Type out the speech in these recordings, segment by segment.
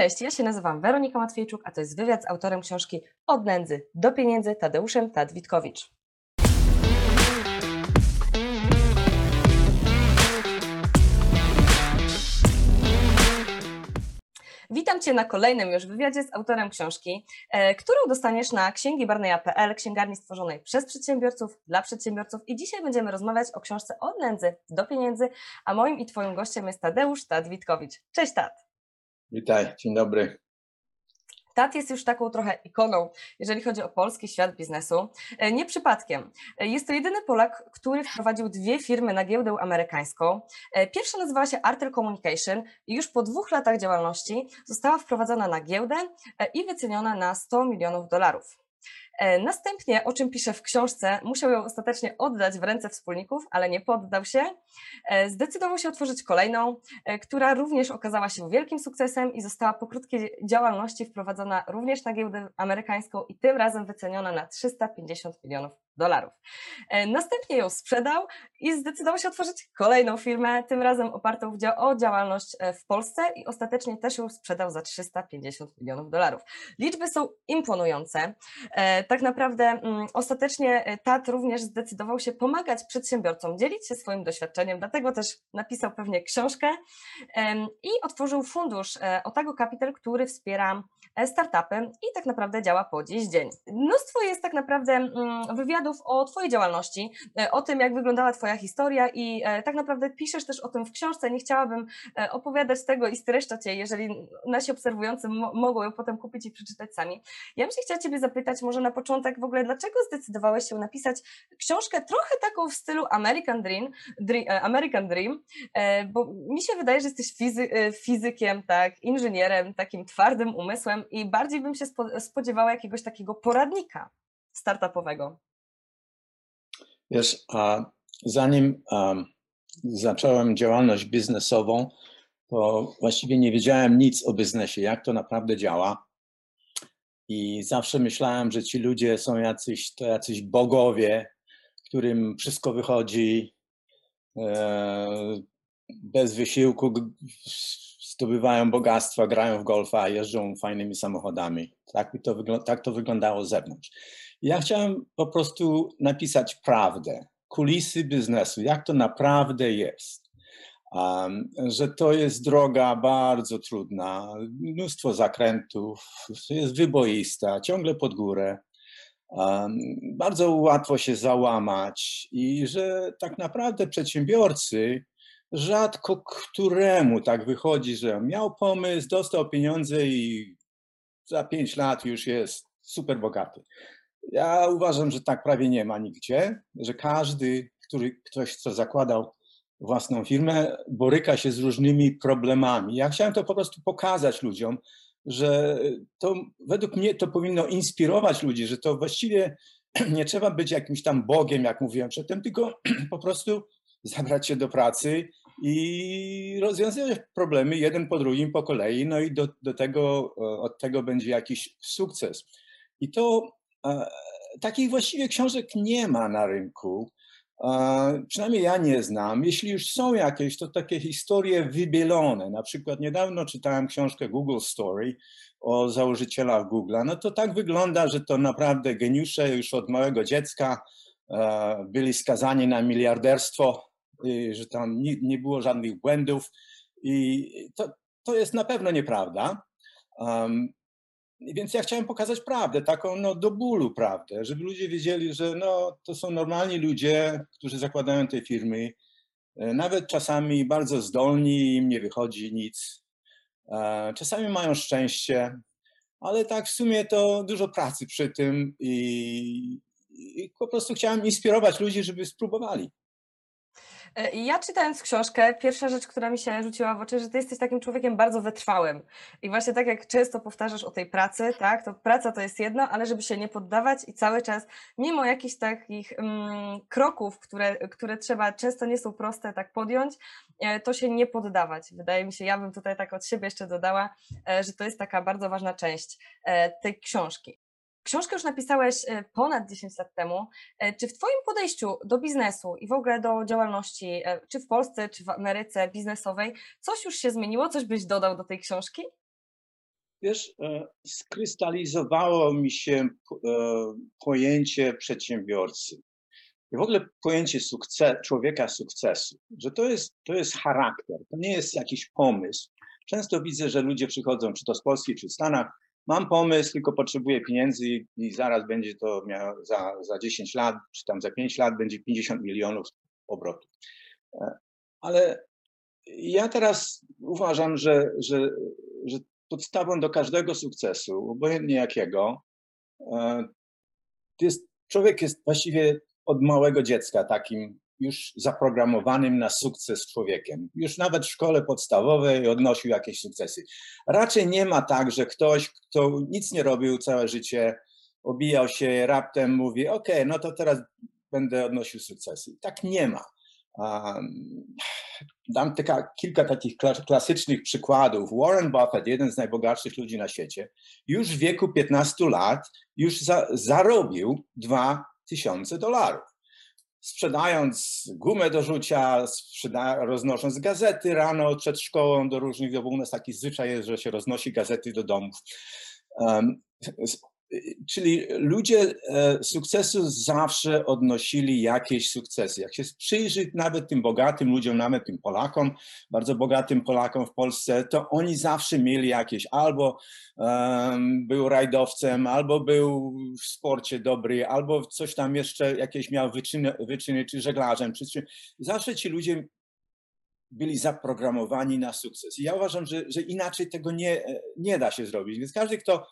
Cześć, ja się nazywam Weronika Matwiejczuk, a to jest wywiad z autorem książki Od nędzy do pieniędzy Tadeuszem Tadwitkowicz. Witam Cię na kolejnym już wywiadzie z autorem książki, e, którą dostaniesz na księgibarneja.pl, księgarni stworzonej przez przedsiębiorców, dla przedsiębiorców i dzisiaj będziemy rozmawiać o książce Od nędzy do pieniędzy, a moim i Twoim gościem jest Tadeusz Tadwitkowicz. Cześć Tad! Witaj, dzień dobry. Tat jest już taką trochę ikoną, jeżeli chodzi o polski świat biznesu. E, nie przypadkiem. E, jest to jedyny Polak, który wprowadził dwie firmy na giełdę amerykańską. E, pierwsza nazywała się Artel Communication i już po dwóch latach działalności została wprowadzona na giełdę i wyceniona na 100 milionów dolarów. E, następnie, o czym pisze w książce, musiał ją ostatecznie oddać w ręce wspólników, ale nie poddał się. E, zdecydował się otworzyć kolejną, e, która również okazała się wielkim sukcesem i została po krótkiej działalności wprowadzona również na giełdę amerykańską i tym razem wyceniona na 350 milionów dolarów. Następnie ją sprzedał i zdecydował się otworzyć kolejną firmę, tym razem opartą o działalność w Polsce i ostatecznie też ją sprzedał za 350 milionów dolarów. Liczby są imponujące tak naprawdę mm, ostatecznie e, TAT również zdecydował się pomagać przedsiębiorcom, dzielić się swoim doświadczeniem, dlatego też napisał pewnie książkę i otworzył fundusz e, Otago Capital, który wspiera e, startupy i tak naprawdę działa po dziś dzień. Mnóstwo jest tak naprawdę mm, wywiadów o Twojej działalności, o tym, jak wyglądała Twoja historia i tak naprawdę piszesz też o tym w książce. Nie chciałabym opowiadać tego i streszczać jej, jeżeli nasi obserwujący mogą ją potem kupić i przeczytać sami. Ja bym się chciała Ciebie zapytać może na początek w ogóle, dlaczego zdecydowałeś się napisać książkę trochę taką w stylu American Dream, Dream e, American Dream, e, bo mi się wydaje, że jesteś fizy, e, fizykiem, tak, inżynierem, takim twardym umysłem i bardziej bym się spodziewała jakiegoś takiego poradnika startupowego. Wiesz, a zanim zacząłem działalność biznesową, to właściwie nie wiedziałem nic o biznesie, jak to naprawdę działa. I zawsze myślałem, że ci ludzie są jacyś, to jacyś bogowie, którym wszystko wychodzi e, bez wysiłku, zdobywają bogactwa, grają w golfa, jeżdżą fajnymi samochodami. Tak, to, tak to wyglądało z zewnątrz. Ja chciałem po prostu napisać prawdę, kulisy biznesu, jak to naprawdę jest że to jest droga bardzo trudna, mnóstwo zakrętów, jest wyboista, ciągle pod górę. Bardzo łatwo się załamać i że tak naprawdę przedsiębiorcy rzadko któremu tak wychodzi, że miał pomysł, dostał pieniądze i za pięć lat już jest super bogaty. Ja uważam, że tak prawie nie ma nigdzie, że każdy, który ktoś, co zakładał własną firmę, boryka się z różnymi problemami. Ja chciałem to po prostu pokazać ludziom, że to według mnie to powinno inspirować ludzi, że to właściwie nie trzeba być jakimś tam Bogiem, jak mówiłem przedtem, tylko po prostu zabrać się do pracy i rozwiązywać problemy jeden po drugim po kolei, no i do, do tego, od tego będzie jakiś sukces. I to e, takich właściwie książek nie ma na rynku. Przynajmniej ja nie znam. Jeśli już są jakieś, to takie historie wybielone. Na przykład niedawno czytałem książkę Google Story o założycielach Google'a. No to tak wygląda, że to naprawdę geniusze już od małego dziecka e, byli skazani na miliarderstwo, że tam nie było żadnych błędów. I to, to jest na pewno nieprawda. Więc ja chciałem pokazać prawdę, taką no, do bólu prawdę, żeby ludzie wiedzieli, że no, to są normalni ludzie, którzy zakładają te firmy, e, nawet czasami bardzo zdolni, im nie wychodzi nic. E, czasami mają szczęście, ale tak w sumie to dużo pracy przy tym i, i po prostu chciałem inspirować ludzi, żeby spróbowali. E, ja czytając książkę, pierwsza rzecz, która mi się rzuciła w oczy, że ty jesteś takim człowiekiem bardzo wytrwałym. I właśnie tak jak często powtarzasz o tej pracy, tak, to praca to jest jedno, ale żeby się nie poddawać i cały czas, mimo jakichś takich mm, kroków, które, które trzeba, często nie są proste, tak podjąć, e, to się nie poddawać. Wydaje mi się, ja bym tutaj tak od siebie jeszcze dodała, e, że to jest taka bardzo ważna część tej książki. Książkę już napisałeś e, ponad 10 lat temu. E, czy w Twoim podejściu do biznesu i w ogóle do działalności, e, czy w Polsce, czy w Ameryce biznesowej, coś już się zmieniło? Coś byś dodał do tej książki? Wiesz, skrystalizowało mi się pojęcie przedsiębiorcy. I w ogóle pojęcie sukces, człowieka sukcesu, że to jest, to jest charakter, to nie jest jakiś pomysł. Często widzę, że ludzie przychodzą, czy to z Polski, czy w Stanach, mam pomysł, tylko potrzebuję pieniędzy i zaraz będzie to miało, za, za 10 lat, czy tam za 5 lat będzie 50 milionów obrotu. E, ale ja teraz uważam, że, że, że podstawą do każdego sukcesu, obojętnie jakiego, e, jest, człowiek jest właściwie od małego dziecka takim już zaprogramowanym na sukces człowiekiem. Już nawet w szkole podstawowej odnosił jakieś sukcesy. Raczej nie ma tak, że ktoś, kto nic nie robił całe życie, obijał się, raptem mówi: OK, no to teraz będę odnosił sukcesy. Tak nie ma. Dam taka, kilka takich klasycznych przykładów. Warren Buffett, jeden z najbogatszych ludzi na świecie, już w wieku 15 lat już za, zarobił 2000 dolarów. Sprzedając gumę do rzucia, sprzeda- roznosząc gazety rano przed szkołą do różnych, bo u nas taki zwyczaj jest, że się roznosi gazety do domów. Um, Czyli ludzie e, sukcesu zawsze odnosili jakieś sukcesy. Jak się przyjrzeć nawet tym bogatym ludziom, nawet tym Polakom, bardzo bogatym Polakom w Polsce, to oni zawsze mieli jakieś albo um, był rajdowcem, albo był w sporcie dobry, albo coś tam jeszcze jakieś miał wyczyny, wyczyny czy żeglarzem. Zawsze ci ludzie byli zaprogramowani na sukces. I ja uważam, że, że inaczej tego nie, nie da się zrobić. Więc każdy, kto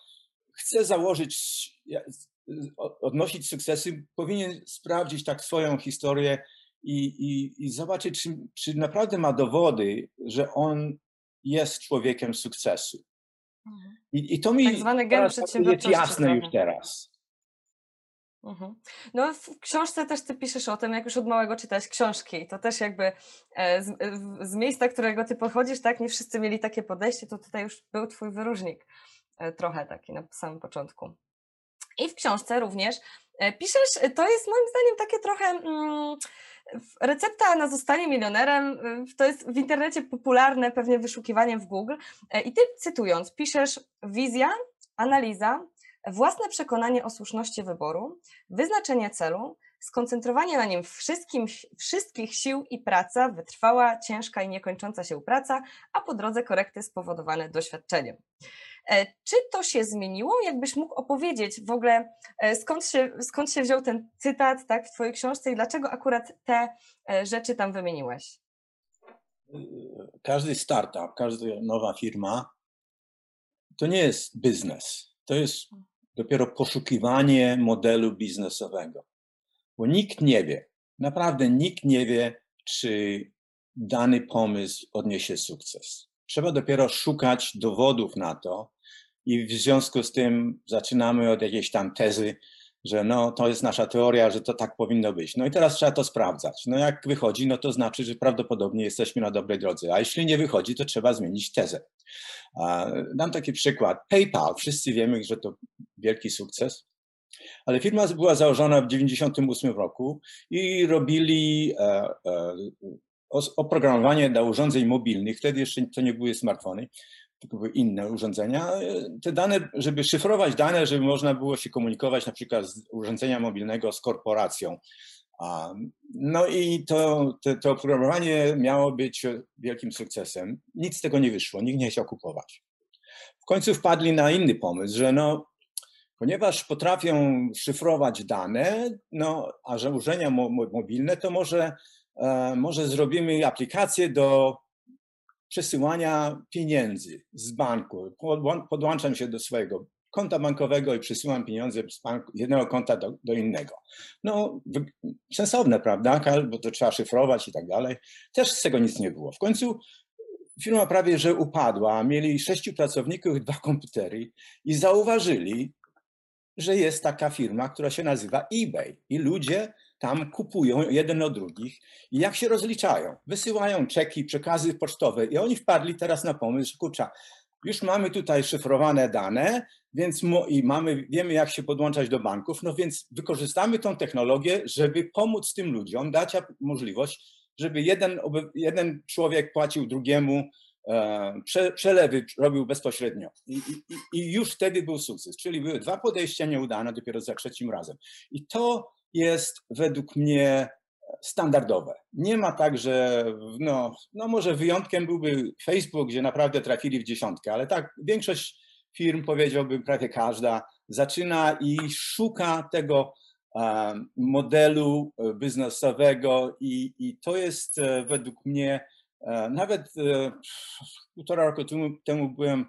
chce założyć, odnosić sukcesy, powinien sprawdzić tak swoją historię i, i, i zobaczyć, czy, czy naprawdę ma dowody, że on jest człowiekiem sukcesu. Mhm. I, i to mi tak zwany gen jest jasne już teraz. Mhm. No w książce też ty piszesz o tym, jak już od małego czytałeś książki. To też jakby e, z, z miejsca, którego ty pochodzisz, tak, nie wszyscy mieli takie podejście, to tutaj już był twój wyróżnik. E, trochę taki na samym początku. I w książce również e, piszesz, e, to jest moim zdaniem takie trochę mm, recepta na zostanie milionerem, to jest w internecie popularne pewnie wyszukiwaniem w Google i ty cytując, piszesz wizja, analiza, własne przekonanie o słuszności wyboru, wyznaczenie celu, skoncentrowanie na nim wszystkim, wszystkich sił i praca, wytrwała, ciężka i niekończąca się praca, a po drodze korekty spowodowane doświadczeniem. E, czy to się zmieniło? Jakbyś mógł opowiedzieć w ogóle, e, skąd się, skąd się wziął ten cytat tak, w Twojej książce i dlaczego akurat te e, rzeczy tam wymieniłeś? Każdy startup, każda nowa firma to nie jest biznes. To jest dopiero poszukiwanie modelu biznesowego. Bo nikt nie wie, naprawdę nikt nie wie, czy dany pomysł odniesie sukces. Trzeba dopiero szukać dowodów na to, i w związku z tym zaczynamy od jakiejś tam tezy, że no to jest nasza teoria, że to tak powinno być. No i teraz trzeba to sprawdzać. No jak wychodzi, no to znaczy, że prawdopodobnie jesteśmy na dobrej drodze, a jeśli nie wychodzi, to trzeba zmienić tezę. Dam taki przykład. PayPal, wszyscy wiemy, że to wielki sukces, ale firma była założona w 1998 roku i robili e, e, oprogramowanie dla urządzeń mobilnych, wtedy jeszcze to nie były smartfony, były inne urządzenia. Te dane, żeby szyfrować dane, żeby można było się komunikować na przykład z urządzenia mobilnego z korporacją. No i to, to, to oprogramowanie miało być wielkim sukcesem. Nic z tego nie wyszło, nikt nie chciał kupować. W końcu wpadli na inny pomysł, że no, ponieważ potrafią szyfrować dane, no, a że urządzenia mobilne, to może, e, może zrobimy aplikację do przesyłania pieniędzy z banku. Podłączam się do swojego konta bankowego i przesyłam pieniądze z banku, jednego konta do, do innego. No, sensowne, prawda? Bo to trzeba szyfrować i tak dalej. Też z tego nic nie było. W końcu firma prawie że upadła. Mieli sześciu pracowników, dwa komputery i zauważyli, że jest taka firma, która się nazywa eBay. I ludzie tam kupują jeden od drugich i jak się rozliczają? Wysyłają czeki, przekazy pocztowe i oni wpadli teraz na pomysł, że kurczę, już mamy tutaj szyfrowane dane, więc i mamy, wiemy jak się podłączać do banków, no więc wykorzystamy tą technologię, żeby pomóc tym ludziom, dać możliwość, żeby jeden, jeden człowiek płacił drugiemu e, prze, przelewy robił bezpośrednio. I, i, I już wtedy był sukces. Czyli były dwa podejścia nieudane dopiero za trzecim razem. I to jest według mnie standardowe. Nie ma tak, że no, no może wyjątkiem byłby Facebook, gdzie naprawdę trafili w dziesiątkę, ale tak większość firm, powiedziałbym prawie każda, zaczyna i szuka tego modelu e, biznesowego i, i to jest e, według mnie, e, nawet półtora roku temu, temu byłem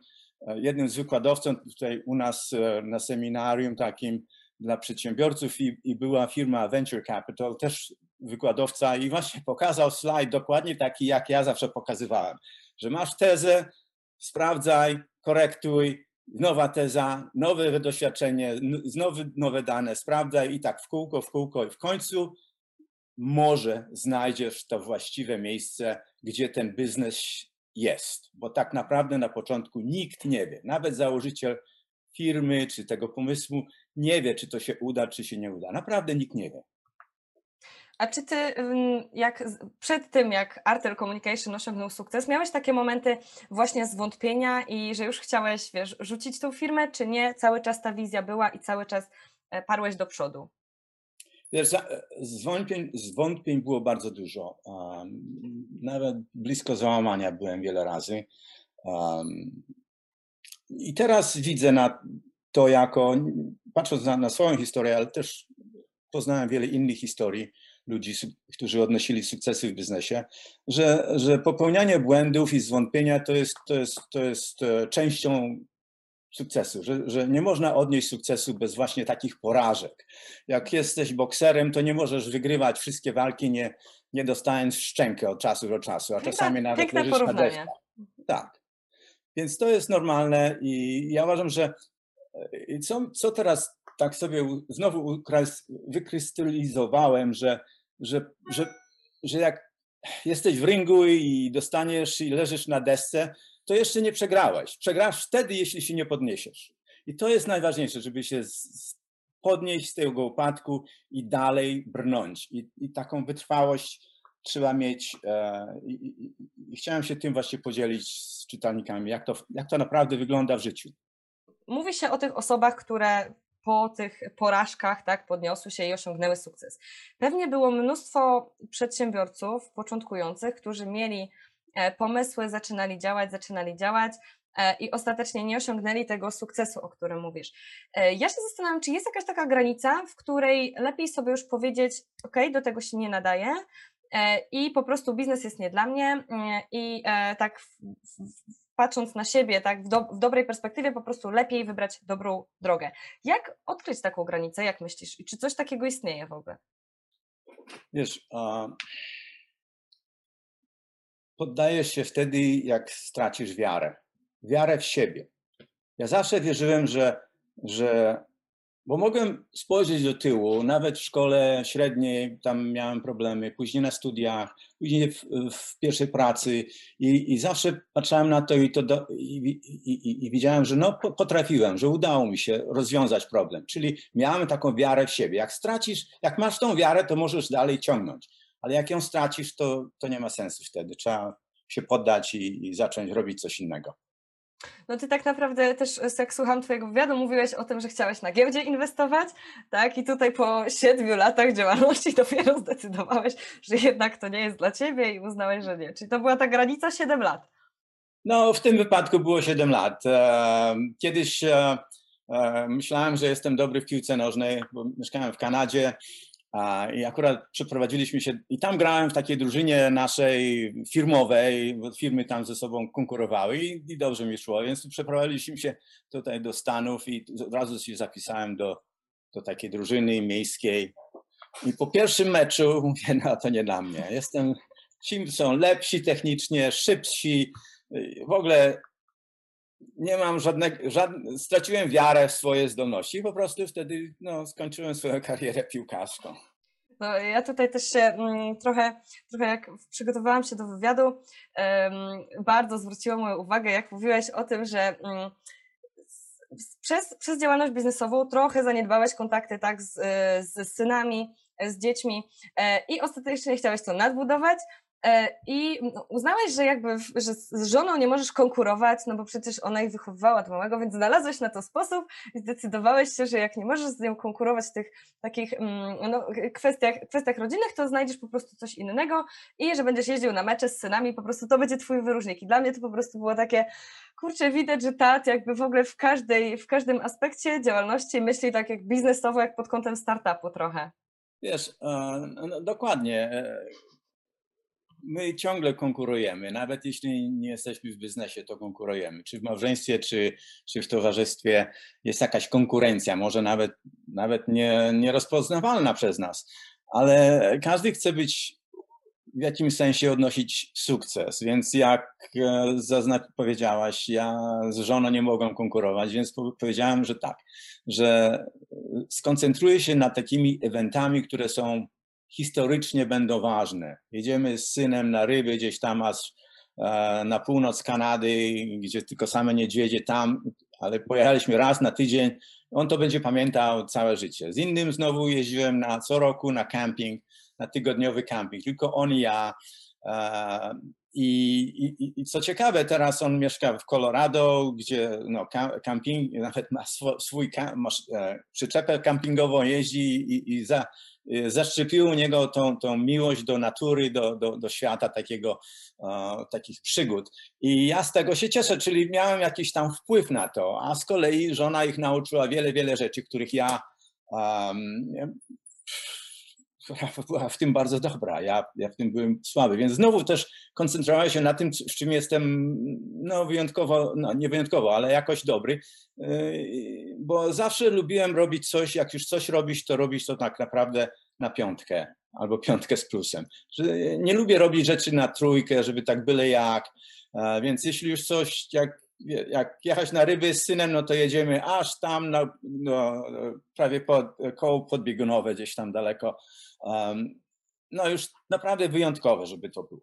jednym z wykładowców tutaj u nas na seminarium takim dla przedsiębiorców i, i była firma Venture Capital, też wykładowca i właśnie pokazał slajd dokładnie taki, jak ja zawsze pokazywałem, że masz tezę, sprawdzaj, korektuj, nowa teza, nowe doświadczenie, znowu nowe dane, sprawdzaj i tak w kółko, w kółko i w końcu może znajdziesz to właściwe miejsce, gdzie ten biznes jest, bo tak naprawdę na początku nikt nie wie, nawet założyciel firmy czy tego pomysłu nie wie, czy to się uda, czy się nie uda. Naprawdę nikt nie wie. A czy ty, jak przed tym, jak Artel Communication osiągnął sukces, miałeś takie momenty właśnie zwątpienia i że już chciałeś, wiesz, rzucić tą firmę, czy nie? Cały czas ta wizja była i cały czas e, parłeś do przodu? Wiesz, e, zwątpień, zwątpień było bardzo dużo. Nawet blisko załamania byłem wiele razy. I teraz widzę na to jako, patrząc na, na swoją historię, ale też poznałem wiele innych historii, ludzi, którzy odnosili sukcesy w biznesie, że, że popełnianie błędów i zwątpienia to jest, to jest, to jest e, częścią sukcesu, że, że nie można odnieść sukcesu bez właśnie takich porażek. Jak jesteś bokserem, to nie możesz wygrywać wszystkie walki, nie, nie dostając szczękę od czasu do czasu, a czasami nawet leżysz na deszczu. Tak. Więc to jest normalne i ja uważam, że e, co, co teraz tak sobie znowu wykrystalizowałem, że że, że, że jak jesteś w ringu i dostaniesz i leżysz na desce, to jeszcze nie przegrałeś. Przegrasz wtedy, jeśli się nie podniesiesz. I to jest najważniejsze, żeby się podnieść z tego upadku i dalej brnąć. I, i taką wytrwałość trzeba mieć. E, i, i, I, chciałem się tym właśnie podzielić z czytelnikami, jak to, jak to naprawdę wygląda w życiu. Mówi się o tych osobach, które po tych porażkach tak, podniosły się i osiągnęły sukces. Pewnie było mnóstwo przedsiębiorców początkujących, którzy mieli e, pomysły, zaczynali działać, zaczynali działać e, i ostatecznie nie osiągnęli tego sukcesu, o którym mówisz. E, ja się zastanawiam, czy jest jakaś taka granica, w której lepiej sobie już powiedzieć, ok, do tego się nie nadaje, i po prostu biznes jest nie dla mnie i tak patrząc na siebie, tak, w, do, w, dobrej perspektywie, po prostu lepiej wybrać dobrą drogę. Jak odkryć taką granicę, jak myślisz? I czy coś takiego istnieje w ogóle? Wiesz, uh, poddajesz się wtedy, jak stracisz wiarę. Wiarę w siebie. Ja zawsze wierzyłem, że, że bo mogłem spojrzeć do tyłu, nawet w szkole średniej tam miałem problemy, później na studiach, później w, w pierwszej pracy i, i, zawsze patrzyłem na to i, to do, i, i, widziałem, że no, potrafiłem, że udało mi się rozwiązać problem. Czyli miałem taką wiarę w siebie. Jak stracisz, jak masz tą wiarę, to możesz dalej ciągnąć, ale jak ją stracisz, to, to nie ma sensu wtedy. Trzeba się poddać i zacząć robić coś innego. No ty tak naprawdę też, jak słucham twojego wywiadu, mówiłeś o tym, że chciałeś na giełdzie inwestować, tak? I tutaj po siedmiu latach działalności dopiero zdecydowałeś, że jednak to nie jest dla ciebie i uznałeś, że nie. Czyli to była ta granica 7 lat. No, w tym wypadku było 7 lat. Kiedyś e, e, myślałem, że jestem dobry w piłce nożnej, bo mieszkałem w Kanadzie i akurat przeprowadziliśmy się i tam grałem w takiej drużynie naszej firmowej, bo firmy tam ze sobą konkurowały i, i dobrze mi szło, więc przeprowadziliśmy się tutaj do Stanów i od razu się zapisałem do, do takiej drużyny miejskiej. I po pierwszym meczu mówię, no to nie dla mnie. Jestem, ci są lepsi technicznie, szybsi, w ogóle nie mam żadnego, żadne, straciłem wiarę w swoje zdolności i po prostu wtedy no, skończyłem swoją karierę piłkarską. No, ja tutaj też się mm, trochę, trochę jak przygotowałam się do wywiadu, bardzo zwróciło moją uwagę, jak mówiłeś o tym, że um, przez, przez działalność biznesową trochę zaniedbałeś kontakty tak z, z synami, z dziećmi e, i ostatecznie chciałeś to nadbudować, E, I uznałeś, że jakby że z żoną nie możesz konkurować, no bo przecież ona ich wychowywała od małego, więc znalazłeś na to sposób i zdecydowałeś się, że jak nie możesz z nią konkurować w tych takich mm, no, kwestiach, kwestiach rodzinnych, to znajdziesz po prostu coś innego i że będziesz jeździł na mecze z synami, po prostu to będzie twój wyróżnik. I dla mnie to po prostu było takie, kurczę, widać, że tat jakby w ogóle w, każdej, w każdym aspekcie działalności myśli tak jak biznesowo, jak pod kątem startupu trochę. Wiesz, no, no, dokładnie. My ciągle konkurujemy, nawet jeśli nie jesteśmy w biznesie, to konkurujemy. Czy w małżeństwie, czy, czy w towarzystwie jest jakaś konkurencja, może nawet, nawet nie, nierozpoznawalna przez nas, ale każdy chce być w jakimś sensie odnosić sukces, więc jak e, powiedziałaś, ja z żoną nie mogłem konkurować, więc powiedziałem, że tak, że skoncentruję się nad takimi eventami, które są historycznie będą ważne. Jedziemy z synem na ryby gdzieś tam aż e, na północ Kanady, gdzie tylko same niedźwiedzie tam, ale pojechaliśmy raz na tydzień. On to będzie pamiętał całe życie. Z innym znowu jeździłem na co roku na camping, na tygodniowy camping, tylko on i ja. E, I, i, I, co ciekawe, teraz on mieszka w Colorado, gdzie no, camping, nawet ma swój, e, przyczepę kampingową, jeździ i, i za, Y, zaszczepiło u niego tą, tą miłość do natury, do, do, do świata, takiego, e, takich przygód. I ja z tego się cieszę, czyli miałem jakiś tam wpływ na to, a z kolei żona ich nauczyła wiele, wiele rzeczy, których ja um, była w tym bardzo dobra, ja, ja w tym byłem słaby, więc znowu też koncentrowałem się na tym, w czym jestem no wyjątkowo, no nie wyjątkowo, ale jakoś dobry, yy, bo zawsze lubiłem robić coś, jak już coś robić, to robić to tak naprawdę na piątkę albo piątkę z plusem. Nie lubię robić rzeczy na trójkę, żeby tak byle jak, więc jeśli już coś, jak jak jechać na ryby z synem, no to jedziemy aż tam, na, no, prawie pod, koło podbiegunowe, gdzieś tam daleko. Um, no już naprawdę wyjątkowe, żeby to było.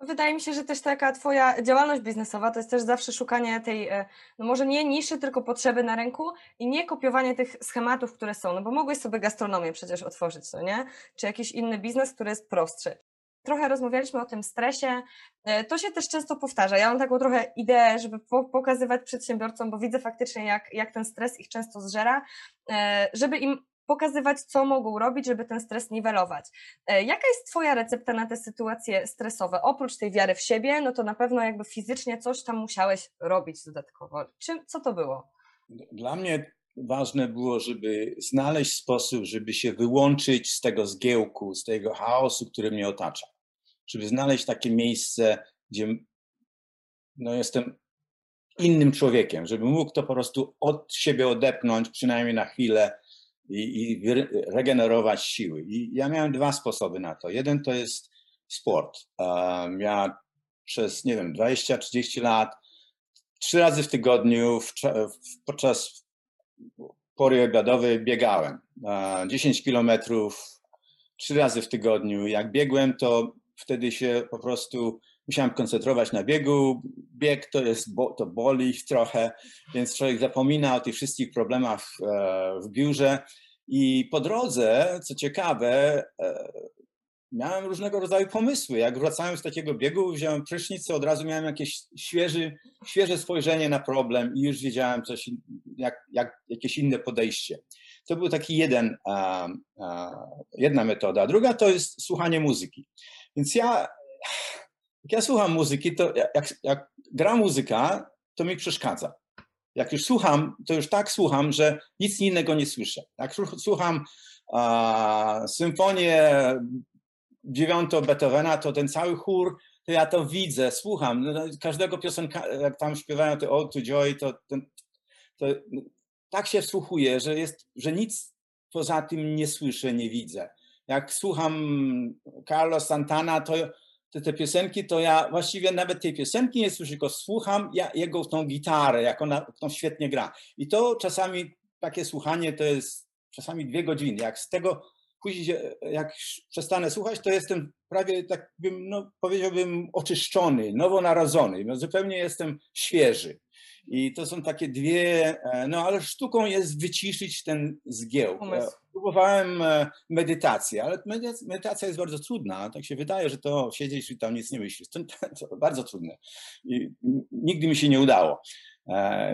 Wydaje mi się, że też taka Twoja działalność biznesowa to jest też zawsze szukanie tej, e, no może nie niszy, tylko potrzeby na rynku i nie kopiowanie tych schematów, które są, no bo mogłeś sobie gastronomię przecież otworzyć, no nie? Czy jakiś inny biznes, który jest prostszy. Trochę rozmawialiśmy o tym stresie. E, to się też często powtarza. Ja mam taką trochę ideę, żeby pokazywać przedsiębiorcom, bo widzę faktycznie, jak, jak ten stres ich często zżera, e, żeby im pokazywać, co mogą robić, żeby ten stres niwelować. E, jaka jest Twoja recepta na te sytuacje stresowe? Oprócz tej wiary w siebie, no to na pewno jakby fizycznie coś tam musiałeś robić dodatkowo. Czym, co to było? Dla mnie ważne było, żeby znaleźć sposób, żeby się wyłączyć z tego zgiełku, z tego chaosu, który mnie otacza. Żeby znaleźć takie miejsce, gdzie no, jestem innym człowiekiem, żeby mógł to po prostu od siebie odepnąć, przynajmniej na chwilę, i, i regenerować siły. I ja miałem dwa sposoby na to. Jeden to jest sport. Ja przez, nie wiem, 20-30 lat, trzy razy w tygodniu w, podczas pory obiadowej biegałem. 10 kilometrów, trzy razy w tygodniu. Jak biegłem, to wtedy się po prostu musiałem koncentrować na biegu. Bieg to jest, to boli trochę, więc człowiek zapomina o tych wszystkich problemach w, e, w biurze. I po drodze, co ciekawe, e, miałem różnego rodzaju pomysły. Jak wracałem z takiego biegu, wziąłem prysznic, od razu miałem jakieś świeży, świeże spojrzenie na problem i już wiedziałem coś, jak, jak, jakieś inne podejście. To był taki jeden, jedna metoda. Druga to jest słuchanie muzyki. Więc ja jak ja słucham muzyki, to jak, jak gra muzyka, to mi przeszkadza. Jak już słucham, to już tak słucham, że nic innego nie słyszę. Jak słucham a, symfonię dziewiątą Beethovena, to ten cały chór, to ja to widzę, słucham. No, no, każdego piosenka, jak tam śpiewają te All to Joy, to, to, to tak się wsłuchuję, że, jest, że nic poza tym nie słyszę, nie widzę. Jak słucham Carlos Santana, to te, te piosenki, to ja właściwie nawet tej piosenki nie słyszę, tylko słucham ja, jego tą gitarę, jak ona tą świetnie gra. I to czasami takie słuchanie to jest czasami dwie godziny. Jak z tego później, jak przestanę słuchać, to jestem prawie tak bym, no, powiedziałbym, oczyszczony, nowonarodzony. No, zupełnie jestem świeży. I to są takie dwie, e, no ale sztuką jest wyciszyć ten zgiełk. E, próbowałem e, medytacji, ale medytacja jest bardzo trudna. Tak się wydaje, że to siedzisz i tam nic nie myślisz. To, to bardzo trudne. I nigdy mi się nie udało.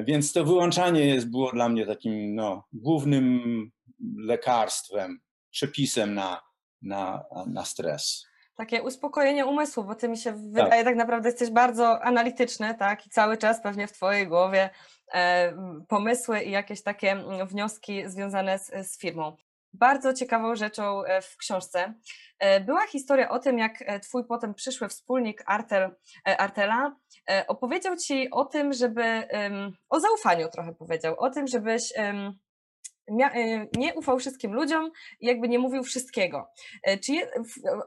Więc to wyłączanie jest, było dla mnie takim no, głównym lekarstwem, przepisem na, na, na stres. Takie uspokojenie umysłu, bo ty mi się wydaje tak, tak naprawdę jesteś bardzo analityczny, tak? I cały czas pewnie w twojej głowie e, pomysły i jakieś takie wnioski związane z, z firmą. Bardzo ciekawą rzeczą e, w książce e, była historia o tym, jak e, twój potem przyszły wspólnik Artel, Artela opowiedział ci o tym, żeby, o zaufaniu trochę powiedział, o tym, żebyś nie ufał wszystkim ludziom i jakby nie mówił wszystkiego. Czy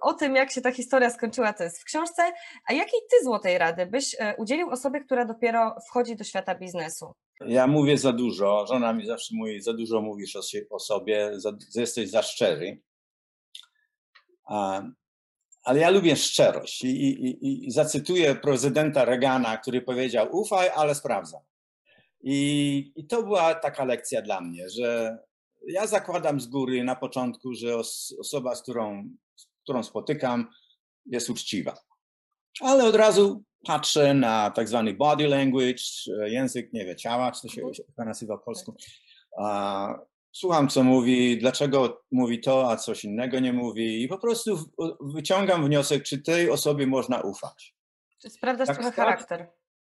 o tym, jak się ta historia skończyła, to jest w książce, a jakiej ty złotej rady byś udzielił osobie, która dopiero wchodzi do świata biznesu? Ja mówię za dużo, żona mi zawsze mówi, za dużo mówisz o, o sobie, za, jesteś za szczery. A, ale ja lubię szczerość I, i, i, zacytuję prezydenta Reagana, który powiedział: Ufaj, ale sprawdzam. I, I to była taka lekcja dla mnie, że ja zakładam z góry na początku, że os, osoba, z którą, z którą spotykam, jest uczciwa. Ale od razu patrzę na tak zwany body language, język, nie wiem, ciała, czy to się, mhm. się nazywa po polsku. Słucham, co mówi, dlaczego mówi to, a coś innego nie mówi i po prostu wyciągam wniosek, czy tej osobie można ufać. Czy sprawdzasz tak, trochę charakter.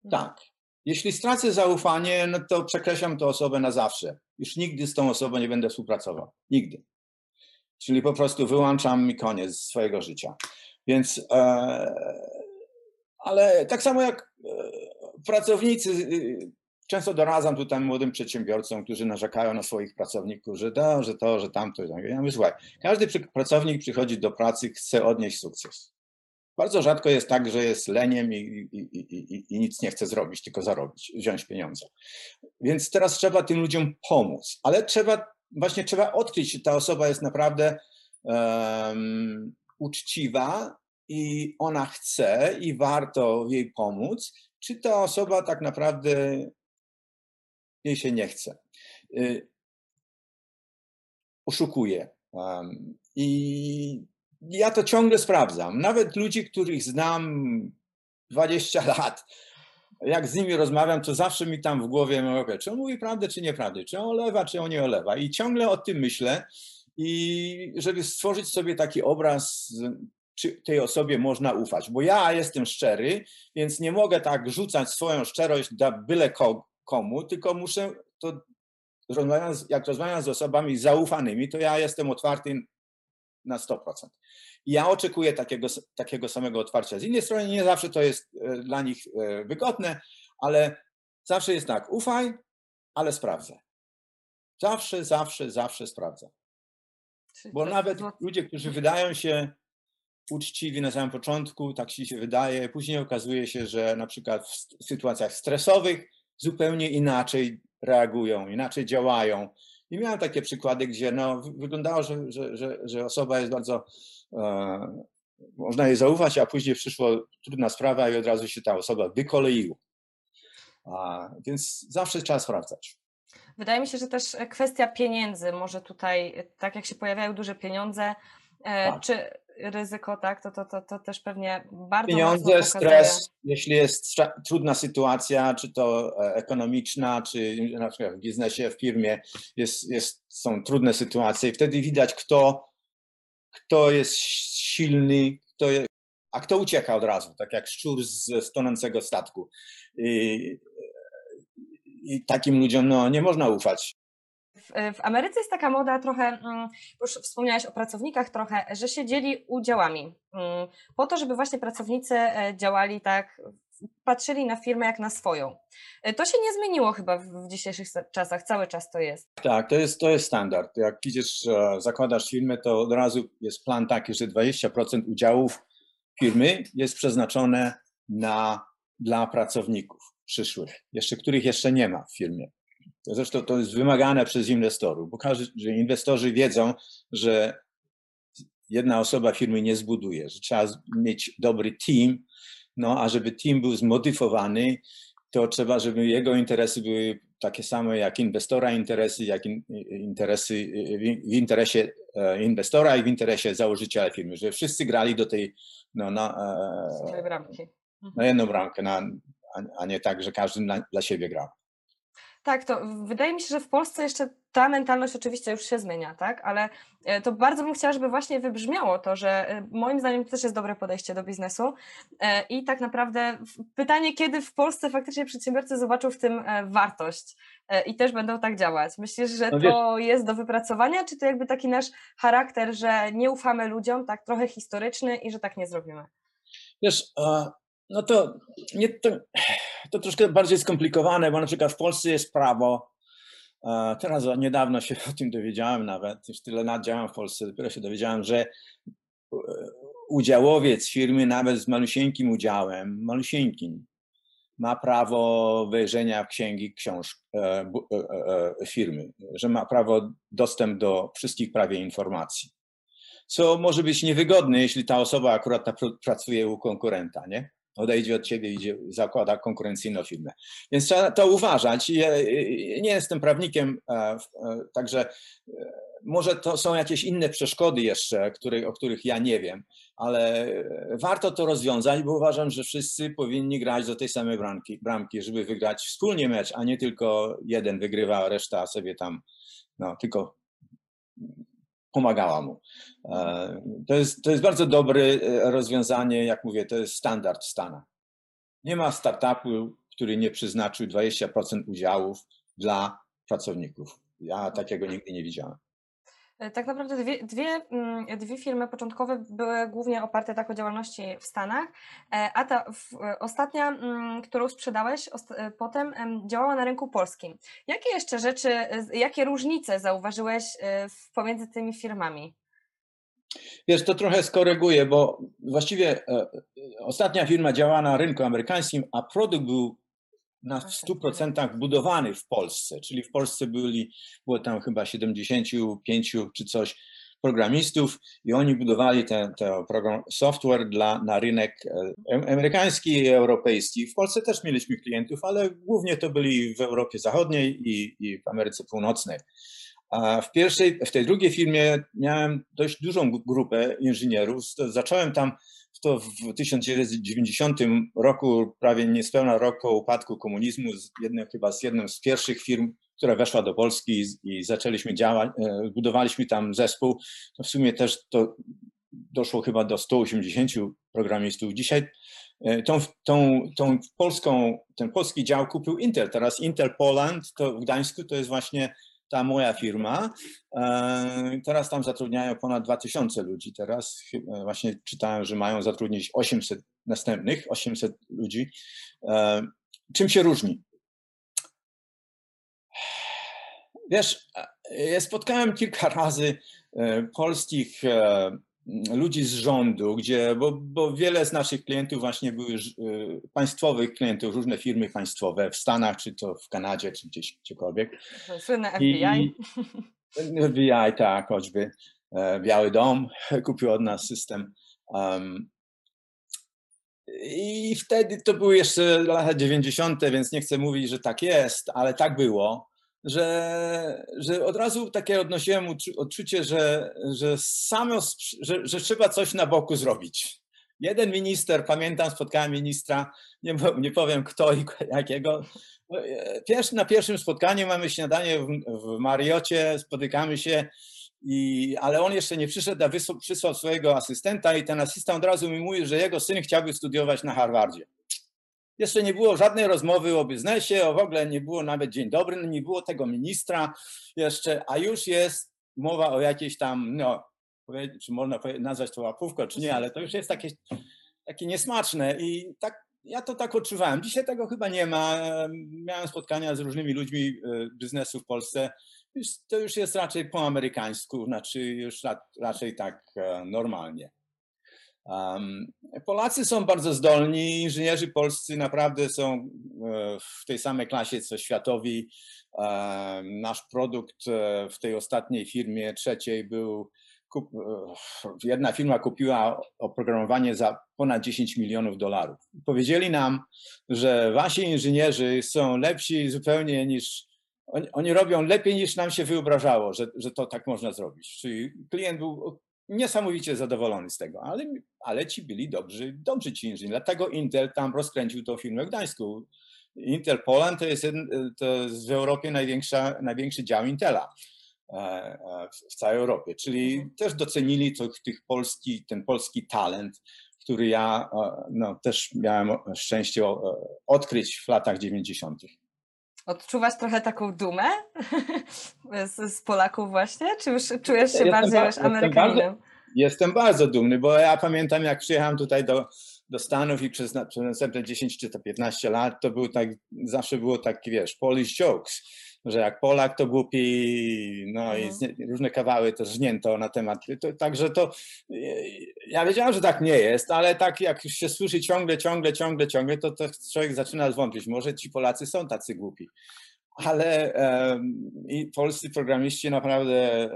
Mhm. Tak. Jeśli stracę zaufanie, no to przekreślam tę osobę na zawsze. Już nigdy z tą osobą nie będę współpracował. Nigdy. Czyli po prostu wyłączam mi koniec swojego życia. Więc e, ale tak samo jak e, pracownicy, y, często doradzam tutaj młodym przedsiębiorcom, którzy narzekają na swoich pracowników, że to, że to, że tamto. Ja mówię, słuchaj, każdy pracownik przychodzi do pracy, chce odnieść sukces. Bardzo rzadko jest tak, że jest leniem i, i, i, i, nic nie chce zrobić, tylko zarobić, wziąć pieniądze. Więc teraz trzeba tym ludziom pomóc, ale trzeba, właśnie trzeba odkryć, czy ta osoba jest naprawdę um, uczciwa i ona chce i warto jej pomóc, czy ta osoba tak naprawdę jej się nie chce. Y, oszukuje. I ja to ciągle sprawdzam. Nawet ludzi, których znam 20 lat, jak z nimi rozmawiam, to zawsze mi tam w głowie mówię, czy on mówi prawdę, czy nieprawdę, czy on olewa, czy on nie olewa. I ciągle o tym myślę. I żeby stworzyć sobie taki obraz czy tej osobie można ufać. Bo ja jestem szczery, więc nie mogę tak rzucać swoją szczerość dla byle komu, tylko muszę to, jak rozmawiam z osobami zaufanymi, to ja jestem otwarty na 100%. I ja oczekuję takiego, takiego samego otwarcia. Z innej strony nie zawsze to jest e, dla nich e, wygodne, ale zawsze jest tak, ufaj, ale sprawdzę. Zawsze, zawsze, zawsze sprawdzę. Bo nawet ludzie, którzy wydają się uczciwi na samym początku, tak się wydaje. Później okazuje się, że na przykład w sytuacjach stresowych zupełnie inaczej reagują, inaczej działają. I miałem takie przykłady, gdzie no, wyglądało, że, że, że, że osoba jest bardzo, e, można jej zaufać, a później przyszła trudna sprawa i od razu się ta osoba wykoleiła. A, więc zawsze trzeba sprawdzać. Wydaje mi się, że też kwestia pieniędzy może tutaj, tak jak się pojawiają duże pieniądze, e, tak. czy ryzyko, tak, to, to, to, to też pewnie bardzo Pieniądze, stres, jeśli jest trudna sytuacja, czy to e, ekonomiczna, czy na przykład w biznesie, w firmie, jest, jest, są trudne sytuacje i wtedy widać, kto, kto jest silny, kto je, a kto ucieka od razu, tak jak szczur z, z tonącego statku. I, I takim ludziom no, nie można ufać. W, Ameryce jest taka moda trochę, mm, już wspomniałeś o pracownikach trochę, że się dzieli udziałami. Mm, po to, żeby właśnie pracownicy e, działali tak, patrzyli na firmę jak na swoją. E, to się nie zmieniło chyba w dzisiejszych czasach, cały czas to jest. Tak, to jest, to jest standard. Jak idziesz, e, zakładasz firmę, to od razu jest plan taki, że 20% udziałów firmy jest przeznaczone na, dla pracowników przyszłych, jeszcze których jeszcze nie ma w firmie. Zresztą to jest wymagane przez inwestorów, bo każdy, że inwestorzy wiedzą, że jedna osoba firmy nie zbuduje, że trzeba mieć dobry team, no a żeby team był zmodyfowany, to trzeba, żeby jego interesy były takie same jak inwestora interesy, jak in, interesy w interesie inwestora i w interesie założyciela firmy, że wszyscy grali do tej no, na, bramki. na jedną bramkę, na, a nie tak, że każdy na, dla siebie grał. Tak, to wydaje mi się, że w Polsce jeszcze ta mentalność oczywiście już się zmienia, tak? Ale e, to bardzo bym chciała, żeby właśnie wybrzmiało to, że e, moim zdaniem to też jest dobre podejście do biznesu. E, I tak naprawdę pytanie, kiedy w Polsce faktycznie przedsiębiorcy zobaczą w tym wartość i też będą tak działać. Myślisz, że no to jest do wypracowania, czy to jakby taki nasz charakter, że nie ufamy ludziom, tak trochę historyczny i że tak nie zrobimy? Wiesz, no to, nie, to, to troszkę bardziej skomplikowane, bo na przykład w Polsce jest prawo. Teraz niedawno się o tym dowiedziałem nawet, już tyle lat działam w Polsce, dopiero się dowiedziałem, że e, udziałowiec firmy nawet z malusieńkim udziałem, malusieńkim, ma prawo wejrzenia w księgi książk e, e, firmy, że ma prawo dostęp do wszystkich prawie informacji. Co może być niewygodne, jeśli ta osoba akurat pracuje u konkurenta, nie? Odejdzie od ciebie, idzie, zakłada konkurencyjną firmę. Więc trzeba to uważać. Nie jestem prawnikiem, e, e, także e, może to są jakieś inne przeszkody jeszcze, o których ja nie wiem, ale warto to rozwiązać, bo uważam, że wszyscy powinni grać do tej samej bramki, bramki żeby wygrać wspólnie mecz, a nie tylko jeden wygrywa, a reszta sobie tam no, tylko pomagała mu. E, to jest, to jest bardzo dobre e, rozwiązanie, jak mówię, to jest standard w Stanach. Nie ma startupu, który nie przeznaczył 20% udziałów dla pracowników. Ja takiego nigdy nie widziałem. E, tak naprawdę dwie, dwie, mm, dwie firmy początkowe były głównie oparte tak o działalności w Stanach, e, a ta w, ostatnia, mm, którą sprzedałeś e, potem działała na rynku polskim. Jakie jeszcze rzeczy, jakie różnice zauważyłeś pomiędzy tymi firmami? Wiesz, to trochę skoryguję, bo właściwie ostatnia firma działała na rynku amerykańskim, a produkt był na 100% budowany w Polsce, czyli w Polsce byli, było tam chyba 75 czy coś programistów i oni budowali ten, ten program software dla, na rynek e, amerykański i europejski. W Polsce też mieliśmy klientów, ale głównie to byli w Europie Zachodniej i, i w Ameryce Północnej. A w pierwszej, w tej drugiej firmie miałem dość dużą grupę inżynierów. Zacząłem tam to w 1990 roku, prawie niespełna rok po upadku komunizmu, z jednym, chyba z jedną z pierwszych firm, która weszła do Polski i, zaczęliśmy działać, e, budowaliśmy tam zespół. W sumie też to doszło chyba do 180 programistów. Dzisiaj e, tą, tą, tą polską, ten polski dział kupił Intel. Teraz Intel Poland to w Gdańsku to jest właśnie ta moja firma. E, teraz tam zatrudniają ponad 2000 ludzi. Teraz właśnie czytałem, że mają zatrudnić 800 następnych, 800 ludzi. E, czym się różni? Wiesz, ja spotkałem kilka razy e, polskich ludzi z rządu, gdzie, bo, bo wiele z naszych klientów właśnie były y, państwowych klientów, różne firmy państwowe w Stanach, czy to w Kanadzie, czy gdzieś gdziekolwiek. Słynne FBI. I, FBI, tak, choćby. E, Biały Dom kupił od nas system. Um, I wtedy to były jeszcze lata 90., więc nie chcę mówić, że tak jest, ale tak było że, że od razu takie odnosiłem odczucie, że, że, samo, że, że trzeba coś na boku zrobić. Jeden minister, pamiętam, spotkałem ministra, nie, nie powiem kto i jakiego. Na pierwszym spotkaniu mamy śniadanie w, w Mariocie, spotykamy się, i, ale on jeszcze nie przyszedł, a wysłał, przysłał swojego asystenta i ten asystent od razu mi mówi, że jego syn chciałby studiować na Harvardzie. Jeszcze nie było żadnej rozmowy o biznesie, o w ogóle nie było nawet dzień dobry, no nie było tego ministra jeszcze, a już jest mowa o jakiejś tam, no, czy można nazwać to łapówką, czy nie, ale to już jest takie, takie niesmaczne i tak ja to tak odczuwałem. Dzisiaj tego chyba nie ma. Miałem spotkania z różnymi ludźmi e, biznesu w Polsce. To już jest raczej po amerykańsku, znaczy już raczej tak e, normalnie. Polacy są bardzo zdolni, inżynierzy polscy naprawdę są e, w tej samej klasie co światowi. Nasz produkt e, w tej ostatniej firmie, trzeciej, był. E, jedna firma kupiła oprogramowanie za ponad 10 milionów dolarów. Powiedzieli nam, że wasi inżynierzy są lepsi zupełnie niż oni, oni, robią lepiej niż nam się wyobrażało, że, że to tak można zrobić. Czyli klient był niesamowicie zadowolony z tego, ale, ale ci byli dobrzy, dobrzy ci inżynierowie. Dlatego Intel tam rozkręcił tą firmę w Gdańsku. Intel Poland to jest, to jest w Europie największa, największy dział Intela e, e, w całej Europie. Czyli mhm. też docenili to, tych polski, ten polski talent, który ja e, no, też miałem szczęście odkryć w latach 90. Odczuwasz trochę taką dumę z, z, Polaków właśnie? Czy już czujesz się jestem bardziej już Amerykaninem? Jestem bardzo, jestem bardzo dumny, bo ja pamiętam jak przyjechałem tutaj do, do Stanów i przez, przez następne 10 czy to 15 lat to był tak, zawsze było tak, wiesz, Polish jokes że jak Polak to głupi, no mhm. i różne kawały też żnięto na temat. To, także to, ja wiedziałem, że tak nie jest, ale tak jak już się słyszy ciągle, ciągle, ciągle, ciągle, to, to człowiek zaczyna wątpić, może ci Polacy są tacy głupi. Ale um, i polscy programiści naprawdę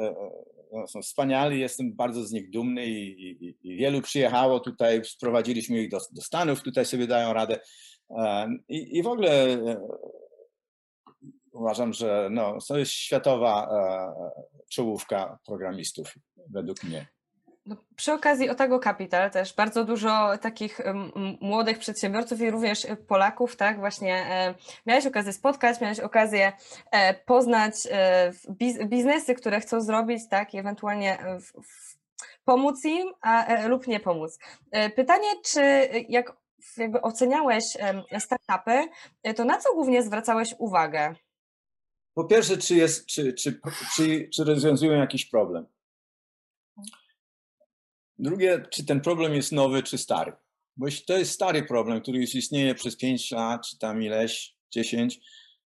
um, są wspaniali, jestem bardzo z nich dumny i, i, i wielu przyjechało tutaj, sprowadziliśmy ich do, do Stanów, tutaj sobie dają radę. Um, i, I w ogóle uważam, że no, to jest światowa e, czołówka programistów, według mnie. No, przy okazji Otago Capital też bardzo dużo takich młodych przedsiębiorców i również Polaków, tak, właśnie e, miałeś okazję spotkać, miałeś okazję e, poznać biznesy, które chcą zrobić, tak, i ewentualnie pomóc im a, lub nie pomóc. Pytanie, czy jak jakby oceniałeś startupy, to na co głównie zwracałeś uwagę? Po pierwsze, czy, jest, czy, czy, czy, czy rozwiązują jakiś problem. Drugie, czy ten problem jest nowy, czy stary. Bo jeśli to jest stary problem, który już istnieje przez 5 lat, czy tam ileś, 10,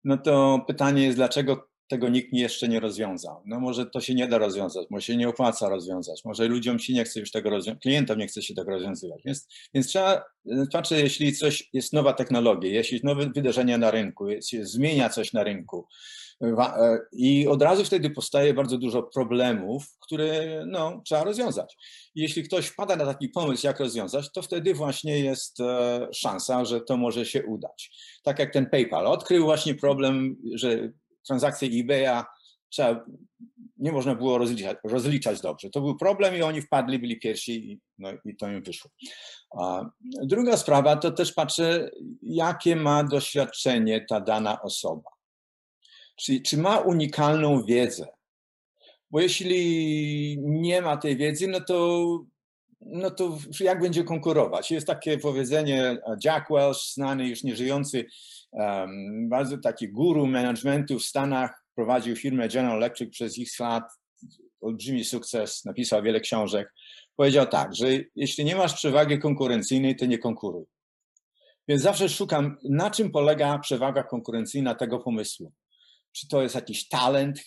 no to pytanie jest, dlaczego tego nikt jeszcze nie rozwiązał. No może to się nie da rozwiązać, może się nie opłaca rozwiązać, może ludziom się nie chce już tego rozwiązać, klientom nie chce się tego rozwiązywać. Więc, więc trzeba patrzeć, jeśli coś jest nowa technologia, jeśli nowe wydarzenie na rynku, jeśli zmienia coś na rynku, E, I od razu wtedy powstaje bardzo dużo problemów, które no, trzeba rozwiązać. I jeśli ktoś wpada na taki pomysł, jak rozwiązać, to wtedy właśnie jest e, szansa, że to może się udać. Tak jak ten PayPal odkrył właśnie problem, że transakcje eBaya trzeba, nie można było rozliczać, rozliczać dobrze. To był problem i oni wpadli, byli pierwsi i, no, i to im wyszło. A druga sprawa to też patrzę, jakie ma doświadczenie ta dana osoba. Czy, czy ma unikalną wiedzę? Bo jeśli nie ma tej wiedzy, no to, no to jak będzie konkurować? Jest takie powiedzenie, Jack Welch, znany już nieżyjący, um, bardzo taki guru managementu w Stanach, prowadził firmę General Electric przez x lat, olbrzymi sukces, napisał wiele książek. Powiedział tak, że jeśli nie masz przewagi konkurencyjnej, to nie konkuruj. Więc zawsze szukam, na czym polega przewaga konkurencyjna tego pomysłu czy to jest jakiś talent,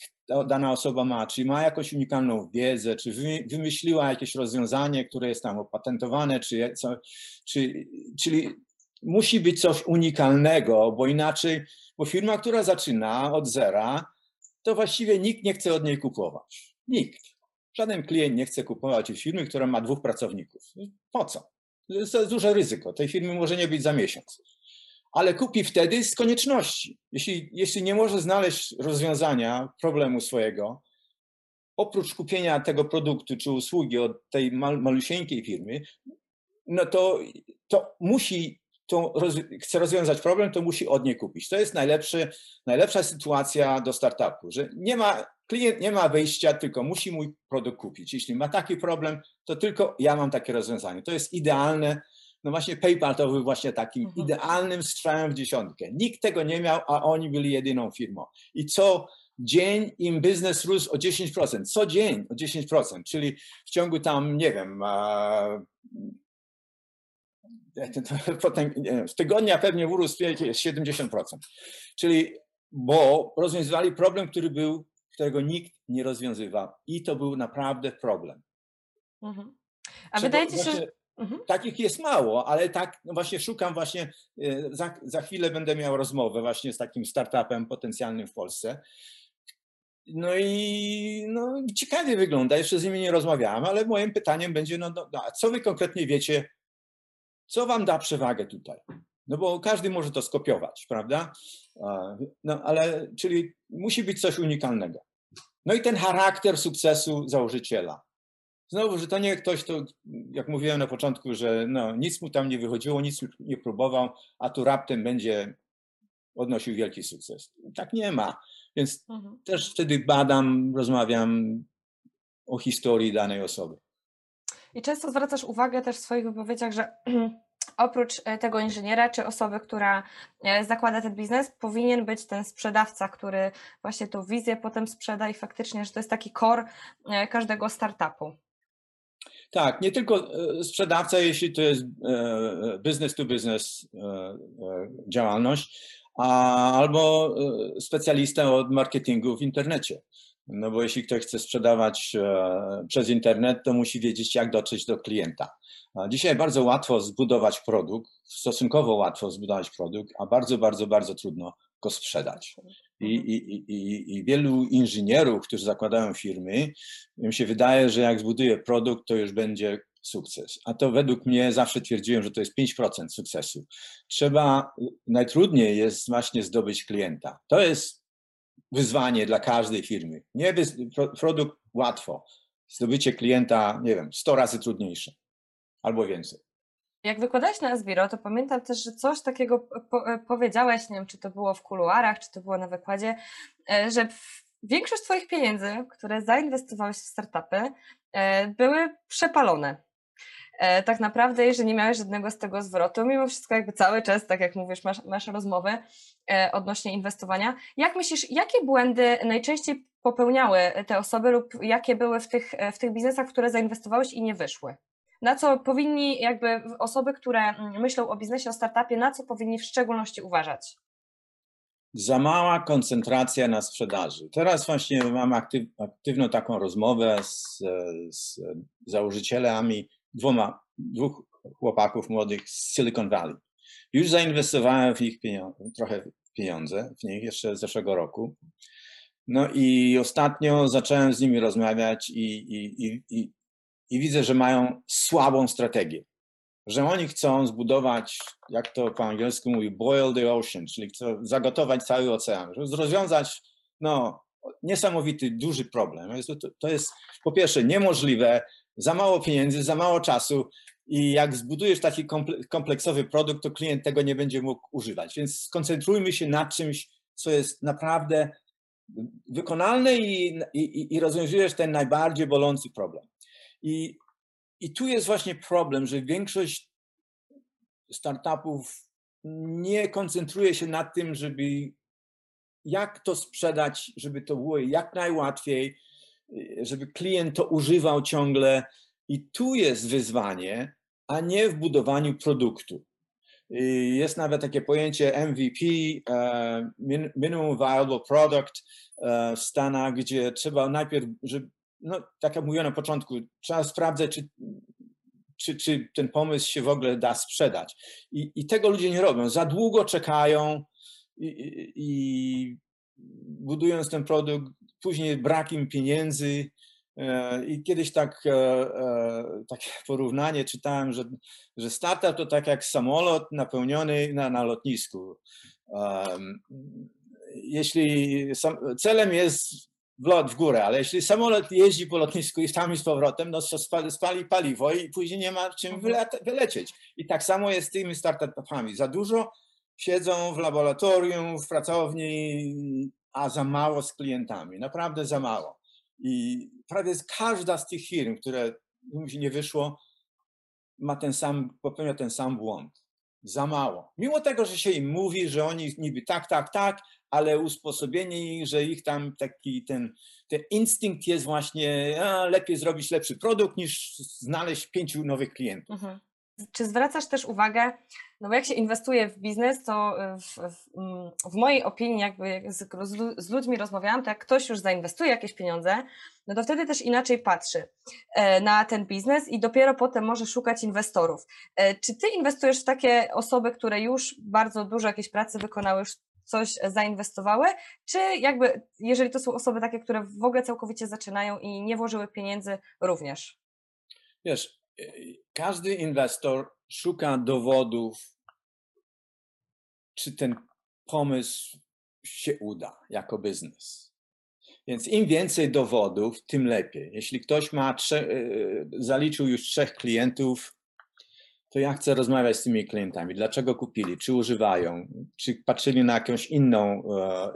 dana osoba ma, czy ma jakąś unikalną wiedzę, czy wymyśliła jakieś rozwiązanie, które jest tam opatentowane, czy, co, czy, czyli musi być coś unikalnego, bo inaczej, bo firma, która zaczyna od zera, to właściwie nikt nie chce od niej kupować. Nikt. Żaden klient nie chce kupować firmy, która ma dwóch pracowników. Po co? To jest duże ryzyko. Tej firmy może nie być za miesiąc ale kupi wtedy z konieczności. Jeśli, jeśli nie może znaleźć rozwiązania problemu swojego, oprócz kupienia tego produktu czy usługi od tej mal, malusieńkiej firmy, no to, to musi, to roz, chce rozwiązać problem, to musi od niej kupić. To jest najlepszy, najlepsza sytuacja do startupu, że nie ma, klient nie ma wyjścia, tylko musi mój produkt kupić. Jeśli ma taki problem, to tylko ja mam takie rozwiązanie. To jest idealne no właśnie PayPal to był właśnie takim mhm. idealnym strzałem w dziesiątkę. Nikt tego nie miał, a oni byli jedyną firmą. I co dzień im biznes rósł o 10%. Co dzień o 10%, czyli w ciągu tam, nie wiem, potem w tygodnia pewnie urósł 70%. Czyli, bo rozwiązywali problem, który był, którego nikt nie rozwiązywał. I to był naprawdę problem. Mhm. A wydaje ci się, że Mhm. Takich jest mało, ale tak no właśnie szukam właśnie, e, za, za chwilę będę miał rozmowę właśnie z takim startupem potencjalnym w Polsce. No i no, ciekawie wygląda, jeszcze z nimi nie rozmawiałem, ale moim pytaniem będzie, no, no, no a co wy konkretnie wiecie, co wam da przewagę tutaj? No bo każdy może to skopiować, prawda? No ale, czyli musi być coś unikalnego. No i ten charakter sukcesu założyciela. Znowu, że to nie ktoś, to jak mówiłem na początku, że no, nic mu tam nie wychodziło, nic nie próbował, a tu raptem będzie odnosił wielki sukces. Tak nie ma. Więc mhm. też wtedy badam, rozmawiam o historii danej osoby. I często zwracasz uwagę też w swoich wypowiedziach, że oprócz e, tego inżyniera czy osoby, która e, zakłada ten biznes, powinien być ten sprzedawca, który właśnie tą wizję potem sprzeda i faktycznie, że to jest taki core e, każdego startupu. Tak, nie tylko sprzedawca, jeśli to jest business to business działalność, albo specjalista od marketingu w internecie. No bo jeśli ktoś chce sprzedawać przez internet, to musi wiedzieć, jak dotrzeć do klienta. Dzisiaj bardzo łatwo zbudować produkt, stosunkowo łatwo zbudować produkt, a bardzo, bardzo, bardzo trudno go sprzedać. I, i, i, I, wielu inżynierów, którzy zakładają firmy, im się wydaje, że jak zbuduje produkt, to już będzie sukces. A to według mnie zawsze twierdziłem, że to jest 5% sukcesu. Trzeba, najtrudniej jest właśnie zdobyć klienta. To jest wyzwanie dla każdej firmy. Nie produkt łatwo. Zdobycie klienta, nie wiem, 100 razy trudniejsze albo więcej. Jak wykładałeś na Esbiro, to pamiętam też, że coś takiego po e, powiedziałeś, nie wiem, czy to było w kuluarach, czy to było na wykładzie, e, że większość Twoich pieniędzy, które zainwestowałeś w startupy, e, były przepalone. Tak naprawdę, jeżeli nie miałeś żadnego z tego zwrotu, mimo wszystko jakby cały czas, tak jak mówisz, masz, masz rozmowy odnośnie inwestowania. Jak myślisz, jakie błędy najczęściej popełniały te osoby lub jakie były w tych, w tych biznesach, w które zainwestowałeś i nie wyszły? na co powinni jakby osoby, które mm, myślą o biznesie, o startupie, na co powinni w szczególności uważać? Za mała koncentracja na sprzedaży. Teraz właśnie mam aktyw, aktywną taką rozmowę z, z założycielami, dwoma, dwóch chłopaków młodych z Silicon Valley. Już zainwestowałem w ich pieniądze, trochę pieniądze w nich jeszcze z zeszłego roku. No i ostatnio zacząłem z nimi rozmawiać i, i, i, i i widzę, że mają słabą strategię. Że oni chcą zbudować, jak to po angielsku mówi, boil the ocean, czyli chcą zagotować cały ocean, żeby rozwiązać no, niesamowity, duży problem. To, to jest po pierwsze niemożliwe, za mało pieniędzy, za mało czasu i jak zbudujesz taki kompleksowy produkt, to klient tego nie będzie mógł używać. Więc skoncentrujmy się na czymś, co jest naprawdę wykonalne i, i, i rozwiązujesz ten najbardziej bolący problem. I, I tu jest właśnie problem, że większość startupów nie koncentruje się na tym, żeby jak to sprzedać, żeby to było jak najłatwiej, żeby klient to używał ciągle. I tu jest wyzwanie, a nie w budowaniu produktu. Jest nawet takie pojęcie MVP, e, Minimum Viable Product e, w Stanach, gdzie trzeba najpierw, żeby no, tak jak mówiłem na początku, trzeba sprawdzać, czy, czy, czy ten pomysł się w ogóle da sprzedać. I, i tego ludzie nie robią. Za długo czekają i, i, i budując ten produkt, później brak im pieniędzy. E, I kiedyś tak, e, e, takie porównanie czytałem, że, że startup to tak jak samolot napełniony na, na lotnisku. Jeśli celem jest w lot w górę, ale jeśli samolot jeździ po lotnisku i tam i z powrotem, no to spali, spali paliwo i później nie ma czym mhm. wylecieć. I tak samo jest z tymi startupami. Za dużo siedzą w laboratorium, w pracowni, a za mało z klientami. Naprawdę za mało. I prawie każda z tych firm, które mu się nie wyszło, ma ten sam, popełnia ten sam błąd. Za mało. Mimo tego, że się im mówi, że oni niby tak, tak, tak, ale usposobienie ich, że ich tam taki ten, ten instynkt jest właśnie, a, lepiej zrobić lepszy produkt niż znaleźć pięciu nowych klientów. Mhm. Czy zwracasz też uwagę, no bo jak się inwestuje w biznes, to w, w, w mojej opinii, jakby jak z, z, ludźmi rozmawiałam, to jak ktoś już zainwestuje jakieś pieniądze, no to wtedy też inaczej patrzy e, na ten biznes i dopiero potem może szukać inwestorów. E, czy ty inwestujesz w takie osoby, które już bardzo dużo jakiejś pracy wykonały, już coś zainwestowały, czy jakby, jeżeli to są osoby takie, które w ogóle całkowicie zaczynają i nie włożyły pieniędzy również? Wiesz, każdy inwestor szuka dowodów czy ten pomysł się uda jako biznes. Więc im więcej dowodów, tym lepiej. Jeśli ktoś ma trze- zaliczył już trzech klientów, to ja chcę rozmawiać z tymi klientami. Dlaczego kupili? Czy używają? Czy patrzyli na jakąś inną,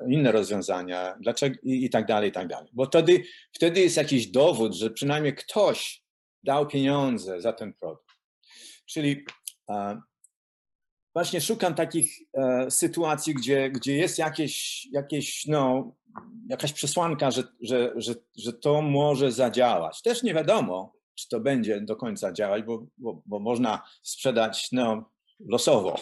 inne rozwiązania? Dlaczego? I, i tak dalej, i tak dalej. Bo wtedy, wtedy jest jakiś dowód, że przynajmniej ktoś dał pieniądze za ten produkt. Czyli właśnie szukam takich e, sytuacji, gdzie, gdzie jest jakieś, jakieś, no, jakaś przesłanka, że, że, że, że to może zadziałać. Też nie wiadomo, czy to będzie do końca działać, bo, bo, bo można sprzedać no, losowo,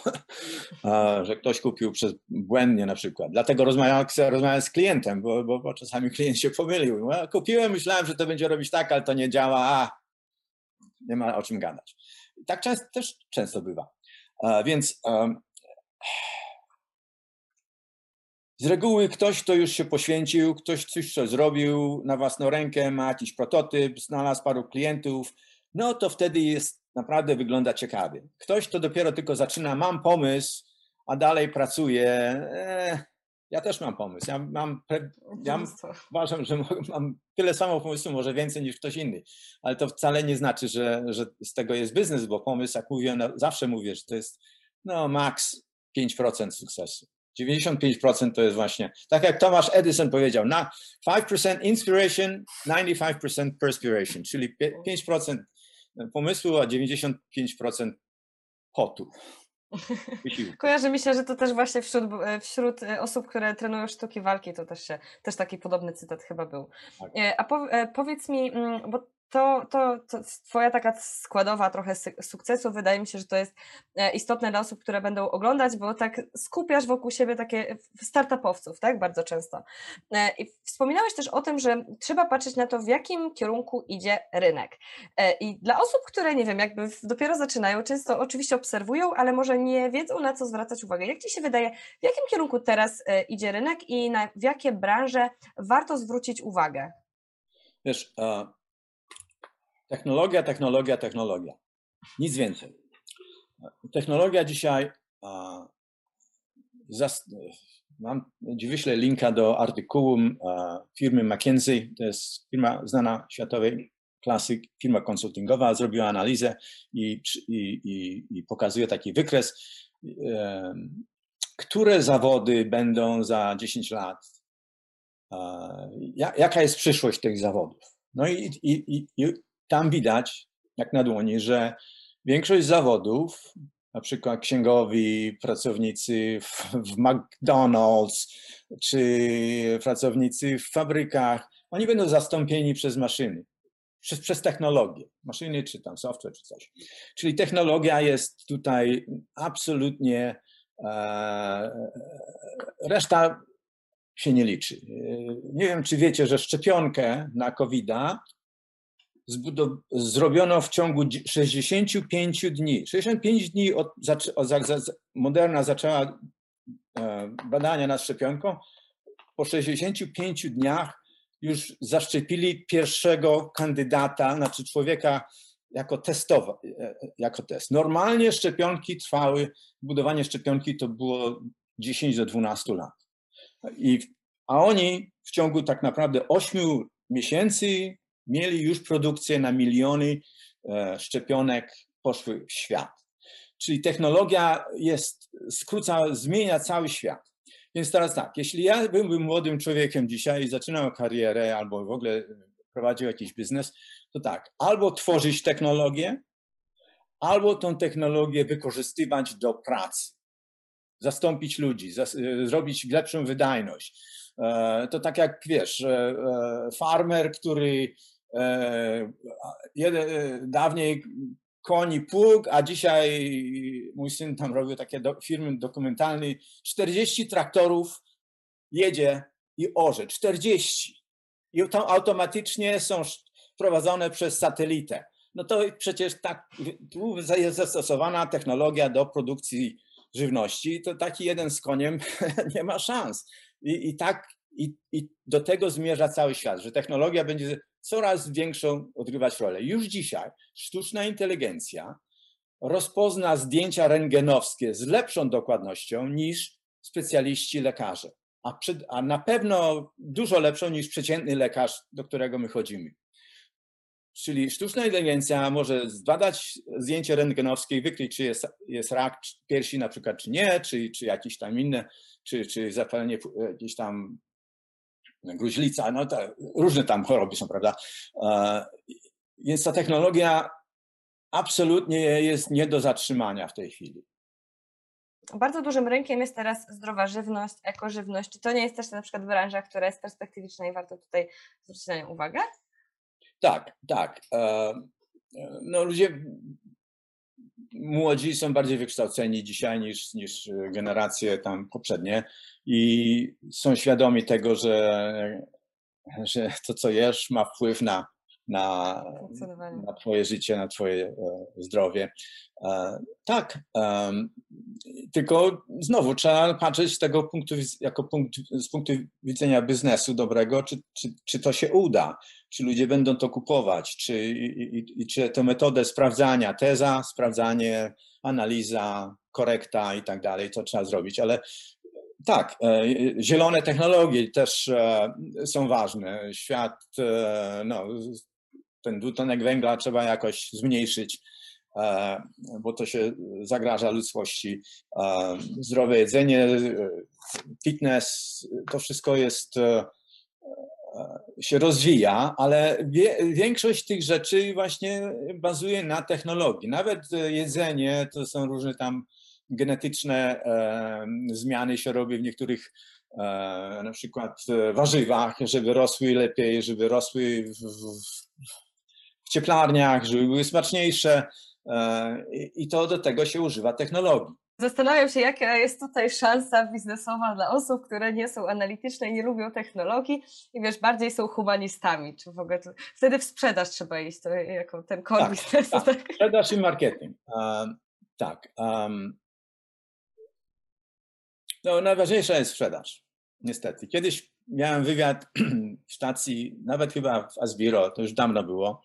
że ktoś kupił przez błędnie na przykład. Dlatego rozmawiałem, rozmawiałem z klientem, bo, bo, czasami klient się pomylił. kupiłem, myślałem, że to będzie robić tak, ale to nie działa, a nie ma o czym gadać. Tak często, też często bywa. Więc z reguły ktoś, kto już się poświęcił, ktoś coś co zrobił na własną rękę, ma jakiś prototyp, znalazł paru klientów, no to wtedy jest naprawdę wygląda ciekawie. Ktoś, kto dopiero tylko zaczyna, mam pomysł, a dalej pracuje. Eh, ja też mam pomysł. Ja mam, ja uważam, że mam tyle samo pomysłu, może więcej niż ktoś inny, ale to wcale nie znaczy, że, że z tego jest biznes, bo pomysł, jak mówię, no, zawsze mówię, że to jest no max 5% sukcesu. 95% to jest właśnie, tak jak Thomas Edison powiedział, na 5% inspiration, 95% perspiration, czyli 5% pomysłu, a 95% potu. Kojarzy mi się, że to też właśnie wśród, wśród osób, które trenują sztuki walki, to też się, też taki podobny cytat chyba był. Tak. E, a po, e, powiedz mi, mm, bo to, to, to twoja taka składowa trochę sukcesu, wydaje mi się, że to jest e, istotne dla osób, które będą oglądać, bo tak skupiasz wokół siebie takie startupowców, tak, bardzo często. E, I wspominałeś też o tym, że trzeba patrzeć na to, w jakim kierunku idzie rynek. E, I dla osób, które, nie wiem, jakby dopiero zaczynają, często oczywiście obserwują, ale może nie wiedzą, na co zwracać uwagę. Jak Ci się wydaje, w jakim kierunku teraz idzie rynek i na, w jakie branże warto zwrócić uwagę? Wiesz, Technologia, technologia, technologia. Nic więcej. Technologia dzisiaj. mam, wyślę linka do artykułu firmy McKinsey. To jest firma znana światowej klasyk, firma konsultingowa. Zrobiła analizę i, i, i, i pokazuje taki wykres, które zawody będą za 10 lat. Jaka jest przyszłość tych zawodów? No i, i, i, tam widać, jak na dłoni, że większość zawodów, na przykład księgowi, pracownicy w, w McDonald's czy pracownicy w fabrykach, oni będą zastąpieni przez maszyny, przez, przez technologię, maszyny czy tam software czy coś. Czyli technologia jest tutaj absolutnie, e, reszta się nie liczy. Nie wiem, czy wiecie, że szczepionkę na covid zrobiono w ciągu 65 dni. 65 dni od, od, od Moderna zaczęła e, badania nad szczepionką. Po 65 dniach już zaszczepili pierwszego kandydata, znaczy człowieka jako testowa, e, jako test. Normalnie szczepionki trwały, budowanie szczepionki to było 10 do 12 lat. I, a oni w ciągu tak naprawdę 8 miesięcy mieli już produkcję na miliony e, szczepionek, poszły w świat. Czyli technologia jest, skróca, zmienia cały świat. Więc teraz tak, jeśli ja byłbym młodym człowiekiem dzisiaj i zaczynał karierę albo w ogóle prowadził jakiś biznes, to tak, albo tworzyć technologię, albo tą technologię wykorzystywać do pracy, zastąpić ludzi, zrobić lepszą wydajność. E, to tak jak wiesz, e, farmer, który E, jeden, dawniej koni pług, a dzisiaj mój syn tam robił takie do, firmy dokumentalne, 40 traktorów jedzie i orze, 40. I to automatycznie są prowadzone przez satelitę. No to przecież tak, tu jest zastosowana technologia do produkcji żywności, to taki jeden z koniem nie ma szans. I, i tak, i, i do tego zmierza cały świat, że technologia będzie coraz większą odgrywać rolę. Już dzisiaj sztuczna inteligencja rozpozna zdjęcia rentgenowskie z lepszą dokładnością niż specjaliści lekarze, a, przy, a na pewno dużo lepszą niż przeciętny lekarz, do którego my chodzimy. Czyli sztuczna inteligencja może zbadać zdjęcie rentgenowskie i wykryć, czy jest, jest rak piersi na przykład, czy nie, czy, czy jakieś tam inne, czy, czy zapalenie gdzieś tam gruźlica, no to różne tam choroby są, prawda? E, więc ta technologia absolutnie jest nie do zatrzymania w tej chwili. Bardzo dużym rynkiem jest teraz zdrowa żywność, ekożywność. Czy to nie jest też na przykład branża, która jest perspektywiczna i warto tutaj zwrócić na nią uwagę? Tak, tak. E, no ludzie młodzi są bardziej wykształceni dzisiaj niż, niż generacje tam poprzednie i są świadomi tego, że, że to, co jesz, ma wpływ na, na, na Twoje życie, na Twoje e, zdrowie. E, tak, tylko znowu trzeba patrzeć z tego punktu, jako punkt, z punktu widzenia biznesu dobrego, czy, czy, czy to się uda, czy ludzie będą to kupować, czy, i, i, czy tę metodę sprawdzania, teza, sprawdzanie, analiza, korekta i tak dalej, to trzeba zrobić, ale tak, e, zielone technologie też są ważne. Świat, no, ten dwutlenek węgla trzeba jakoś zmniejszyć, e, bo to się zagraża ludzkości. E, zdrowe jedzenie, e, fitness, to wszystko jest się rozwija, ale wie, większość tych rzeczy właśnie bazuje na technologii. Nawet jedzenie to są różne tam genetyczne e, zmiany się robi w niektórych e, na przykład warzywach, żeby rosły lepiej, żeby rosły w, w, cieplarniach, żeby były smaczniejsze e, i to do tego się używa technologii. Zastanawiam się, jaka jest tutaj szansa biznesowa dla osób, które nie są analityczne i nie lubią technologii i wiesz, bardziej są humanistami. Czy w ogóle to, wtedy w sprzedaż trzeba iść, to jako ten core tak, biznesu. Tak. tak. Sprzedaż i marketing. Um, tak. Um, no, najważniejsza jest sprzedaż, niestety. Kiedyś miałem wywiad w stacji, nawet chyba w Asbiro, to już dawno było,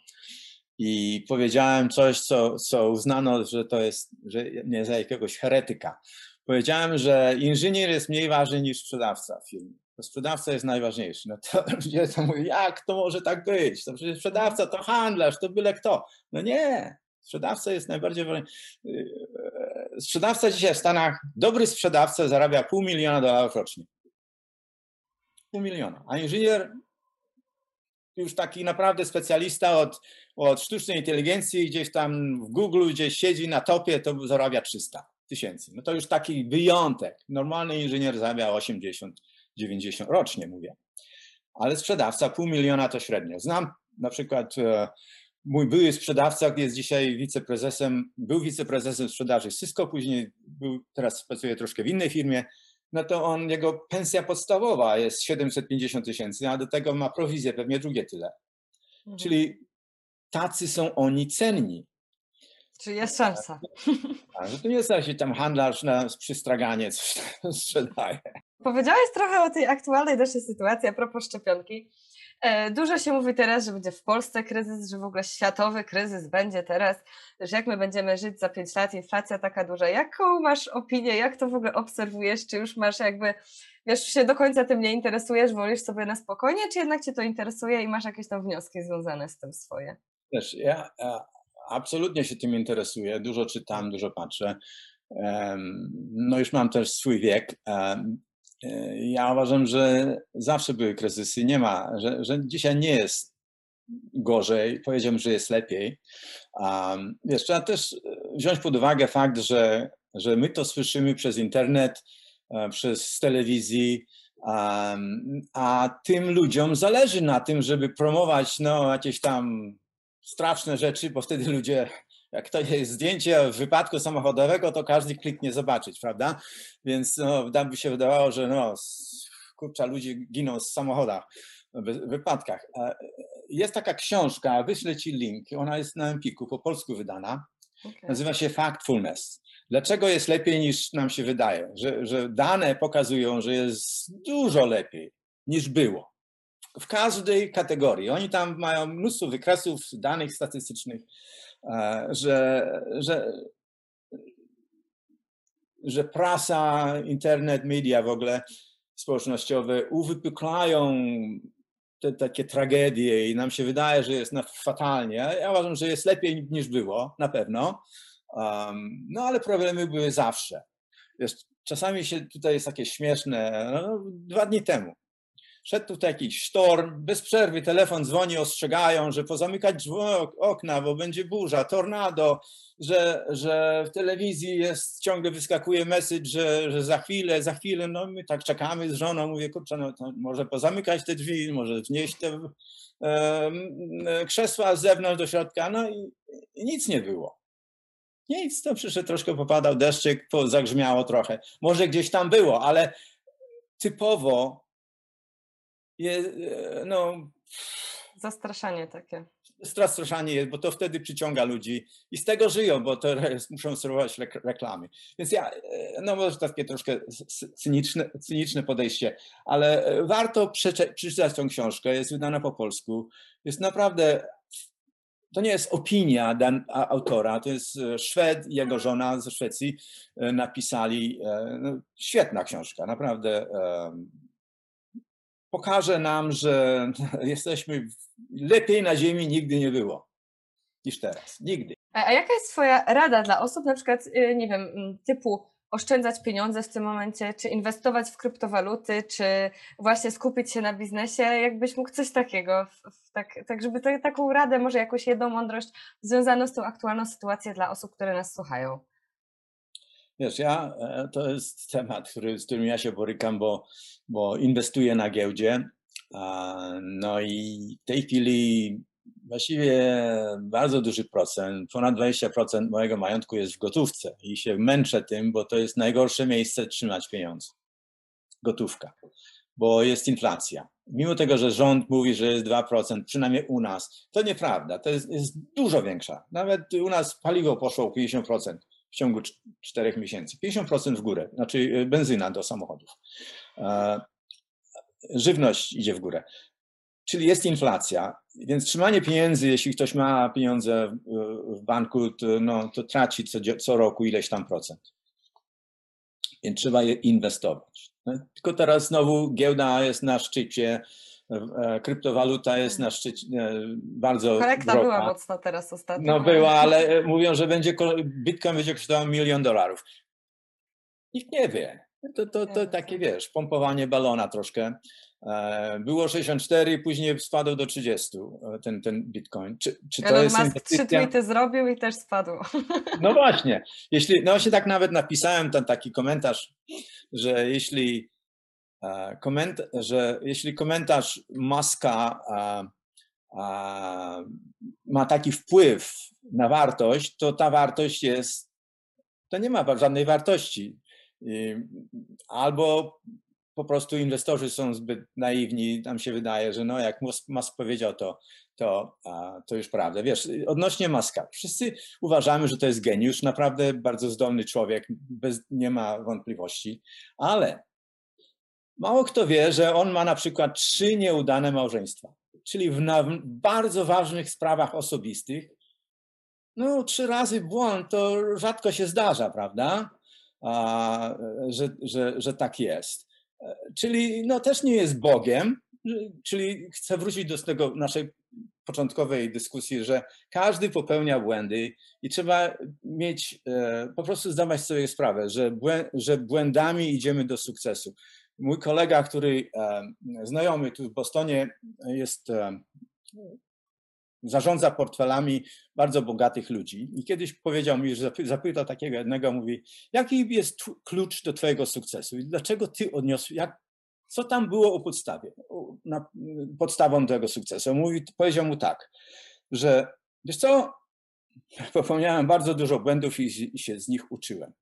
i powiedziałem coś, co, co uznano, że to jest, że nie za jakiegoś heretyka. Powiedziałem, że inżynier jest mniej ważny niż sprzedawca w firmie. To sprzedawca jest najważniejszy. No to ludzie to mówią, jak to może tak być? To przecież sprzedawca to handlarz, to byle kto. No nie, sprzedawca jest najbardziej ważny. Sprzedawca dzisiaj w Stanach, dobry sprzedawca zarabia pół miliona dolarów rocznie. Pół miliona. A inżynier już taki naprawdę specjalista od, od sztucznej inteligencji, gdzieś tam w Google, gdzieś siedzi na topie, to zarabia 300 tysięcy. No to już taki wyjątek. Normalny inżynier zarabia 80, 90 rocznie, mówię. Ale sprzedawca pół miliona to średnio. Znam na przykład e, mój były sprzedawca, jest dzisiaj wiceprezesem, był wiceprezesem sprzedaży Cisco, później był, teraz pracuje troszkę w innej firmie, no to on, jego pensja podstawowa jest 750 tysięcy, a do tego ma prowizję pewnie drugie tyle. Mhm. Czyli tacy są oni cenni. Czy jest szansa. A, że to nie jest taki tam handlarz na przystraganie coś sprzedaje. Powiedziałeś trochę o tej aktualnej naszej sytuacji a propos szczepionki. E, dużo się mówi teraz, że będzie w Polsce kryzys, że w ogóle światowy kryzys będzie teraz, że jak my będziemy żyć za 5 lat, inflacja taka duża. Jaką masz opinię, jak to w ogóle obserwujesz? Czy już masz jakby, wiesz, się do końca tym nie interesujesz, wolisz sobie na spokojnie, czy jednak cię to interesuje i masz jakieś tam wnioski związane z tym swoje? Wiesz, ja, ja absolutnie się tym interesuję, dużo czytam, dużo patrzę. No już mam też swój wiek. E, ja uważam, że zawsze były kryzysy, nie ma, że, że dzisiaj nie jest gorzej, powiedziałbym, że jest lepiej. Um, wiesz, trzeba też e, wziąć pod uwagę fakt, że, że my to słyszymy przez internet, e, przez telewizji, um, a tym ludziom zależy na tym, żeby promować no, jakieś tam straszne rzeczy, bo wtedy ludzie jak to jest zdjęcie wypadku samochodowego, to każdy kliknie zobaczyć, prawda? Więc no, by się wydawało, że no, kurcza, ludzie giną w samochodach, w wypadkach. Jest taka książka, wyślę Ci link, ona jest na Empiku, po polsku wydana, okay. nazywa się Factfulness. Dlaczego jest lepiej niż nam się wydaje? Że, że dane pokazują, że jest dużo lepiej niż było. W każdej kategorii. Oni tam mają mnóstwo wykresów, danych statystycznych, E, że, że że prasa, internet, media w ogóle społecznościowe uwypuklają te takie tragedie i nam się wydaje, że jest fatalnie. Ja uważam, że jest lepiej niż było, na pewno. Um, no ale problemy były zawsze. Jest, czasami się tutaj jest takie śmieszne. No, dwa dni temu szedł tutaj jakiś sztorm, bez przerwy telefon dzwoni, ostrzegają, że pozamykać okna, bo będzie burza, tornado, że, że w telewizji jest, ciągle wyskakuje message, że, że za chwilę, za chwilę, no my tak czekamy z żoną, mówię, kurczę, no może pozamykać te drzwi, może wnieść te e, krzesła z zewnątrz do środka, no i, i nic nie było. Nic, to przyszedł, troszkę popadał deszczyk, zagrzmiało trochę. Może gdzieś tam było, ale typowo je, e, no... Zastraszanie takie. Zastraszanie jest, bo to wtedy przyciąga ludzi i z tego żyją, bo to muszą serwować reklamy. Więc ja, e, no może takie troszkę cyniczne, cyniczne podejście, ale e, warto przeczytać tą książkę, jest wydana po polsku. Jest naprawdę to nie jest opinia dan, autora, to jest Szwed i jego żona ze Szwecji napisali. No, świetna książka, naprawdę pokaże nam, że jesteśmy lepiej na Ziemi nigdy nie było niż teraz. Nigdy. A jaka jest Twoja rada dla osób, na przykład, y, nie wiem, mm, typu oszczędzać pieniądze w tym momencie, czy inwestować w kryptowaluty, czy właśnie skupić się na biznesie? Jakbyś mógł coś takiego, tak, tak żeby te, taką radę, może jakąś jedną mądrość związaną z tą aktualną sytuacją dla osób, które nas słuchają? Wiesz, ja, e, to jest temat, który, z którym ja się borykam, bo, bo inwestuję na giełdzie. No i w tej chwili właściwie bardzo duży procent, ponad 20% mojego majątku jest w gotówce i się męczę tym, bo to jest najgorsze miejsce trzymać pieniądze. Gotówka, bo jest inflacja. Mimo tego, że rząd mówi, że jest 2%, przynajmniej u nas, to nieprawda, to jest, jest dużo większa. Nawet u nas paliwo poszło o 50% w ciągu 4 miesięcy. 50% w górę, znaczy y, benzyna do samochodów. E, żywność idzie w górę. Czyli jest inflacja, więc trzymanie pieniędzy, jeśli ktoś ma pieniądze w banku, to, no, to traci co, co roku ileś tam procent. Więc trzeba je inwestować. Tylko teraz znowu giełda jest na szczycie, kryptowaluta jest na szczycie bardzo. Korekta droga. była mocna teraz ostatnio. No była, ale e, mówią, że będzie Bitcoin będzie kosztował milion dolarów. Nikt nie wie. To, to, to takie wiesz, pompowanie balona troszkę. E, było 64, później spadł do 30 ten, ten bitcoin. Czy, czy to Elon jest Musk inwestycja? trzy tweety zrobił i też spadł. No właśnie. Jeśli, no właśnie tak nawet napisałem ten taki komentarz, że jeśli E, koment, że jeśli komentarz Maska ma taki wpływ na wartość, to ta wartość jest, to nie ma żadnej wartości. Albo po prostu inwestorzy są zbyt naiwni, nam się wydaje, że no jak Musk powiedział to, to, to już prawda. Wiesz, odnośnie Maska, wszyscy uważamy, że to jest geniusz, naprawdę bardzo zdolny człowiek, bez, nie ma wątpliwości, ale Mało kto wie, że on ma na przykład trzy nieudane małżeństwa, czyli w, na, w bardzo ważnych sprawach osobistych. No, trzy razy błąd to rzadko się zdarza, prawda? A, że, że, że tak jest. Czyli no, też nie jest Bogiem, czyli chcę wrócić do tego naszej początkowej dyskusji, że każdy popełnia błędy i trzeba mieć, e, po prostu zdawać sobie sprawę, że, że błędami idziemy do sukcesu. Mój kolega, który znajomy tu w Bostonie, jest, zarządza portfelami bardzo bogatych ludzi. I kiedyś powiedział mi, że zapytał takiego jednego, mówi, jaki jest klucz do twojego sukcesu i dlaczego ty odniosłeś, jak, co tam było u podstawie, na, podstawą tego sukcesu. Mówi, powiedział mu tak, że wiesz co, popełniałem bardzo dużo błędów i, i się z nich uczyłem.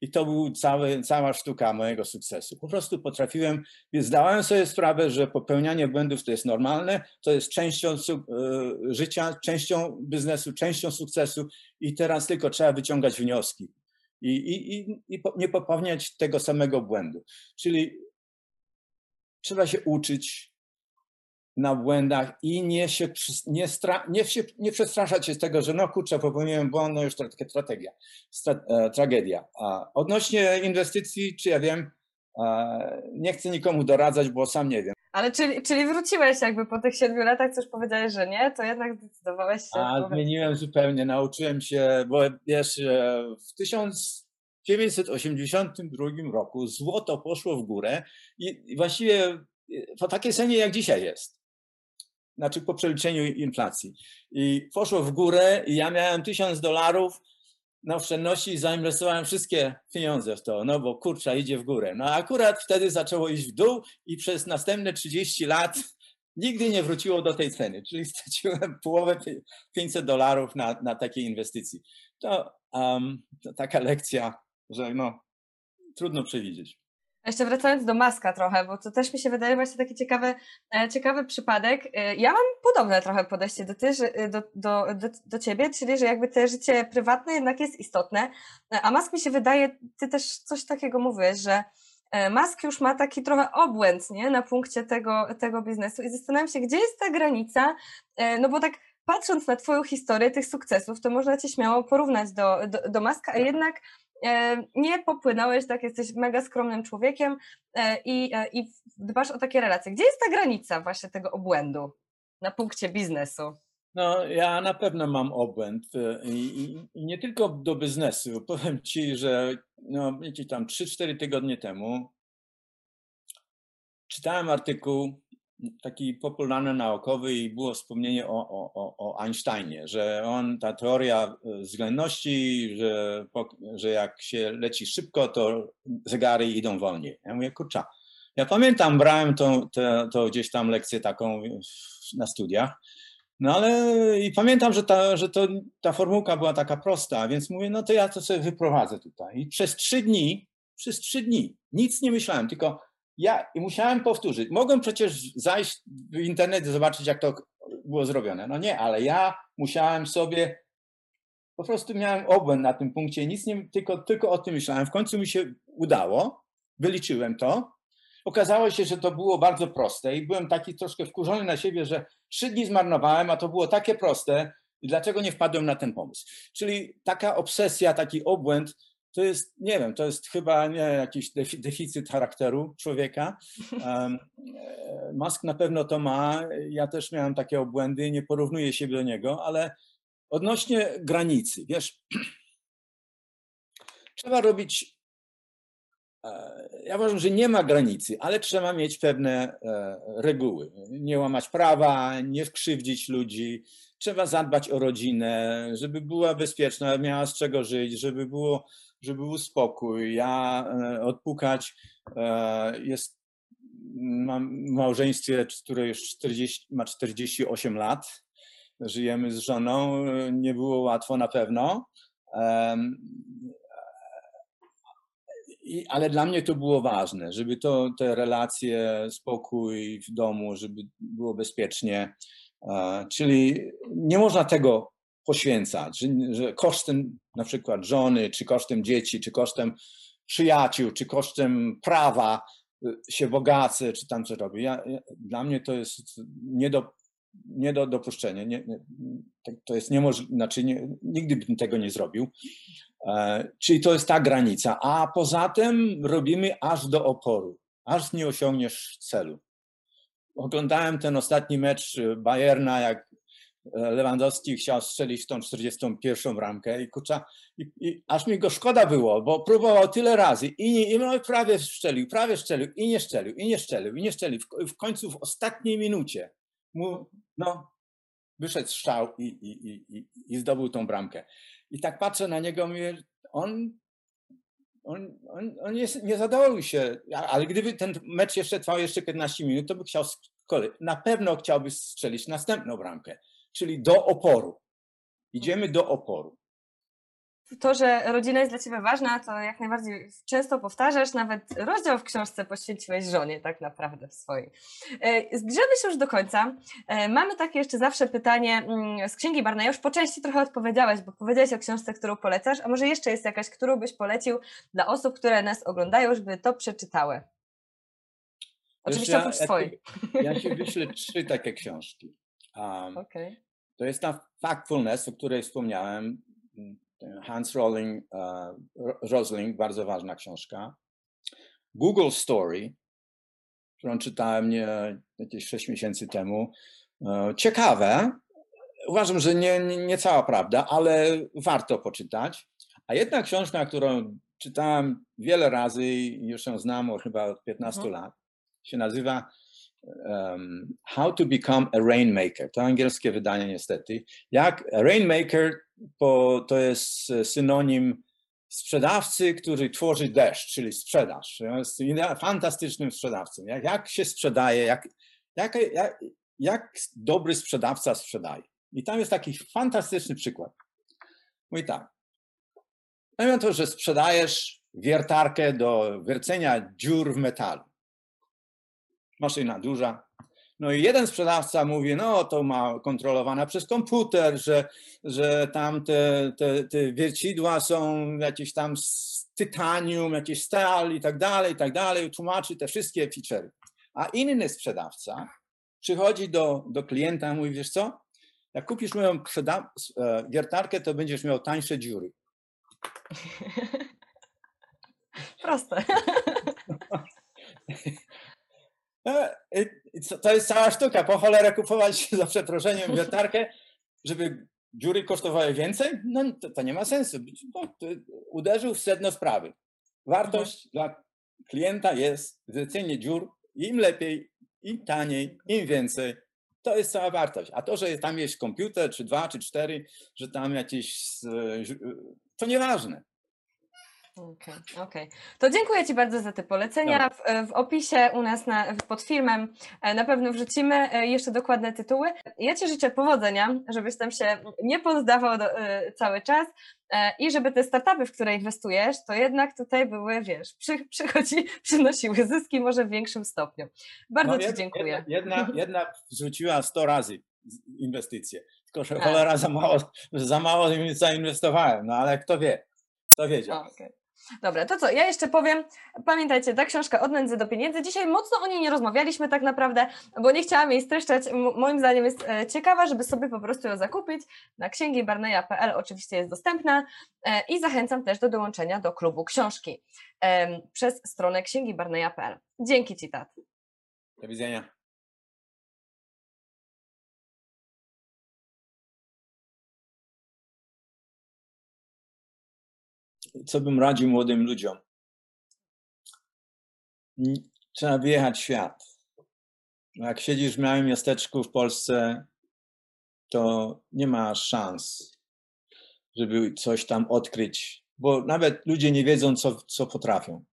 I to był cały, cała sztuka mojego sukcesu. Po prostu potrafiłem, zdałem sobie sprawę, że popełnianie błędów to jest normalne, to jest częścią e, życia, częścią biznesu, częścią sukcesu i teraz tylko trzeba wyciągać wnioski i, i, i, i nie popełniać tego samego błędu. Czyli trzeba się uczyć, na błędach i nie się, nie, stra, nie, się, nie przestraszać się z tego, że no kurczę, popełniłem błąd, no już to taka strategia, stra, e, tragedia. A odnośnie inwestycji, czy ja wiem, e, nie chcę nikomu doradzać, bo sam nie wiem. Ale czyli, czyli wróciłeś jakby po tych siedmiu latach, coś powiedziałeś, że nie, to jednak zdecydowałeś się. A zmieniłem zupełnie, nauczyłem się, bo wiesz, e, w 1982 roku złoto poszło w górę i właściwie po takiej cenie jak dzisiaj jest. Znaczy po przeliczeniu inflacji. I poszło w górę i ja miałem tysiąc dolarów na oszczędności i zainwestowałem wszystkie pieniądze w to, no bo kurcza idzie w górę. No akurat wtedy zaczęło iść w dół i przez następne 30 lat nigdy nie wróciło do tej ceny, czyli straciłem połowę 500 dolarów na, na takiej inwestycji. To, um, to taka lekcja, że no, trudno przewidzieć. Jeszcze wracając do Maska trochę, bo to też mi się wydaje właśnie taki ciekawy, e, ciekawy przypadek. E, ja mam podobne trochę podejście do, ty, e, do, do, do, do ciebie, czyli że jakby te życie prywatne jednak jest istotne, a Mask mi się wydaje, ty też coś takiego mówisz, że Mask już ma taki trochę obłęd nie, na punkcie tego, tego biznesu. I zastanawiam się, gdzie jest ta granica, no bo tak patrząc na twoją historię tych sukcesów, to można cię śmiało porównać do, do, do Maska, a jednak E, nie popłynąłeś, tak, jesteś mega skromnym człowiekiem e, i, e, i dbasz o takie relacje. Gdzie jest ta granica właśnie tego obłędu na punkcie biznesu? No, ja na pewno mam obłęd i, i nie tylko do biznesu. Powiem ci, że no, wiecie, tam 3-4 tygodnie temu czytałem artykuł taki popularny naukowy i było wspomnienie o, o, o Einsteinie, że on, ta teoria e, względności, że, że jak się leci szybko, to zegary idą wolniej. Ja mówię, kurczę, ja pamiętam, brałem tą, to, to gdzieś tam lekcję taką na studiach, no ale i pamiętam, że, ta, że to, ta formułka była taka prosta, więc mówię, no to ja to sobie wyprowadzę tutaj. I przez trzy dni, przez trzy dni nic nie myślałem, tylko ja musiałem powtórzyć. Mogłem przecież zajść w internet i zobaczyć, jak to było zrobione. No nie, ale ja musiałem sobie, po prostu miałem obłęd na tym punkcie, nic nie, tylko, tylko o tym myślałem. W końcu mi się udało, wyliczyłem to. Okazało się, że to było bardzo proste i byłem taki troszkę wkurzony na siebie, że trzy dni zmarnowałem, a to było takie proste i dlaczego nie wpadłem na ten pomysł. Czyli taka obsesja, taki obłęd to jest, nie wiem, to jest chyba nie, jakiś deficyt charakteru człowieka. Um, Musk na pewno to ma. Ja też miałem takie obłędy, nie porównuję się do niego, ale odnośnie granicy, wiesz, trzeba robić. E, ja uważam, że nie ma granicy, ale trzeba mieć pewne e, reguły. Nie łamać prawa, nie wkrzywdzić ludzi. Trzeba zadbać o rodzinę, żeby była bezpieczna, miała z czego żyć, żeby było żeby był spokój. Ja e, odpukać e, jest, mam w małżeństwie, które już 40, ma 48 lat. Żyjemy z żoną. Nie było łatwo na pewno. I, ale dla mnie to było ważne, żeby to, te relacje, spokój w domu, żeby było bezpiecznie. E, czyli nie można tego poświęcać, że, że kosztem na przykład żony, czy kosztem dzieci, czy kosztem przyjaciół, czy kosztem prawa y, się bogacę, czy tam co robię. Ja, ja, dla mnie to jest nie do, nie do dopuszczenia. Nie, nie, to jest niemożliwe, znaczy nie, nigdy bym tego nie zrobił. E, czyli to jest ta granica. A poza tym robimy aż do oporu, aż nie osiągniesz celu. Oglądałem ten ostatni mecz Bayerna, jak Lewandowski chciał strzelić tą 41 ramkę i kurcza, i, i, aż mi go szkoda było, bo próbował tyle razy i, nie, i no, prawie strzelił, prawie strzelił i nie strzelił, i nie strzelił, i nie strzelił. W, w końcu w ostatniej minucie mu, no, wyszedł strzał i, i, i, i zdobył tą bramkę. I tak patrzę na niego, mówię, on, on, on, on nie, nie zadowolił się, ale gdyby ten mecz jeszcze trwał jeszcze 15 minut, to by chciał, na pewno chciałby strzelić następną bramkę czyli do oporu. Idziemy do oporu. To, że rodzina jest dla Ciebie ważna, to jak najbardziej często powtarzasz, nawet rozdział w książce poświęciłeś żonie tak naprawdę w swojej. E, zbliżamy się już do końca. E, mamy takie jeszcze zawsze pytanie mm, z Księgi Barna. Już po części trochę odpowiedziałeś, bo powiedziałeś o książce, którą polecasz, a może jeszcze jest jakaś, którą byś polecił dla osób, które nas oglądają, żeby to przeczytały? Oczywiście ja, oprócz ja, swojej. ja ci wyślę trzy takie książki. Um, Okej. To jest ta Factfulness, o której wspomniałem. Hans Rolling, uh, Rosling, bardzo ważna książka. Google Story, którą czytałem nie, jakieś 6 miesięcy temu. E, Ciekawe. Uważam, że nie, nie, nie cała prawda, ale warto poczytać. A jedna książka, którą czytałem wiele razy i już ją znam chyba od 15 Mhm. lat, się nazywa um, How to Become a Rainmaker. To angielskie wydanie niestety. Jak Rainmaker po, to jest e, synonim sprzedawcy, który tworzy deszcz, czyli sprzedaż. Jest fantastycznym sprzedawcą. Jak, jak się sprzedaje, jak, jak, jak, jak dobry sprzedawca sprzedaje. I tam jest taki fantastyczny przykład. Mówi tak. Powiem to, że sprzedajesz wiertarkę do wiercenia dziur w metalu. Maszyna duża. No i jeden sprzedawca mówi, no to ma kontrolowane przez komputer, że, że tam te, te, te wiercidła są jakieś tam z tytanium, jakieś stal i tak dalej, i tak dalej. Tłumaczy te wszystkie featurey. A inny sprzedawca przychodzi do, do klienta i mówi, wiesz co, jak kupisz moją e, wiertarkę, to będziesz miał tańsze dziury. Proste. E, co- To jest cała sztuka. Po cholerę kupować za przeproszeniem wiertarkę, żeby dziury kosztowały więcej? No to, to nie ma sensu. No, uderzył w sedno sprawy. Wartość dla klienta jest zlecenie dziur. Im lepiej, im taniej, im więcej. To jest cała wartość. A to, że tam jest komputer, czy dwa, czy cztery, że tam jakieś. e, ź- To nieważne. Okej, okej. To dziękuję Ci bardzo za te polecenia. W, w opisie u nas na, pod filmem e, na pewno wrzucimy e, jeszcze dokładne tytuły. Ja Ci życzę powodzenia, żebyś tam się nie poddawał do, e, cały czas i żeby te startupy, w które inwestujesz, to jednak tutaj były, wiesz, przy, przychodzi, przynosiły zyski może w większym stopniu. Bardzo No, Ci jed- dziękuję. Jedna, jedna, jedna zwróciła 100 razy inwestycje. Tylko, że A. cholera za mało, za mało zainwestowałem. No ale kto wie? Kto wiedział? O, okej. Dobra, to co, ja jeszcze powiem, pamiętajcie, ta książka Od nędzy do pieniędzy, dzisiaj mocno o niej nie rozmawialiśmy tak naprawdę, bo nie chciałam jej streszczać, moim zdaniem jest e, ciekawa, żeby sobie po prostu ją zakupić, na księgibarneja.pl oczywiście jest dostępna e, i zachęcam też do dołączenia do klubu książki przez stronę księgibarneja.pl. Dzięki Ci, Tat. Do widzenia. Co bym radził młodym ludziom? Trzeba wyjechać świat. Jak siedzisz w małym miasteczku w Polsce, to nie ma szans, żeby coś tam odkryć, bo nawet ludzie nie wiedzą, co, co potrafią.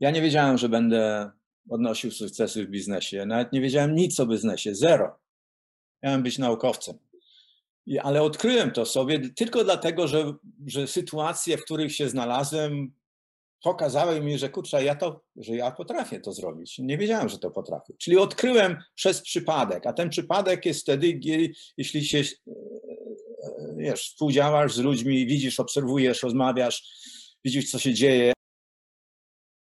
Ja nie wiedziałem, że będę odnosił sukcesy w biznesie. Nawet nie wiedziałem nic o biznesie, zero. Miałem być naukowcem. Ale odkryłem to sobie tylko dlatego, że, że sytuacje, w których się znalazłem, pokazały mi, że kurczę, ja to, że ja potrafię to zrobić. Nie wiedziałem, że to potrafię. Czyli odkryłem przez przypadek, a ten przypadek jest wtedy, jeśli się e, e, wiesz, współdziałasz z ludźmi, widzisz, obserwujesz, rozmawiasz, widzisz, co się dzieje,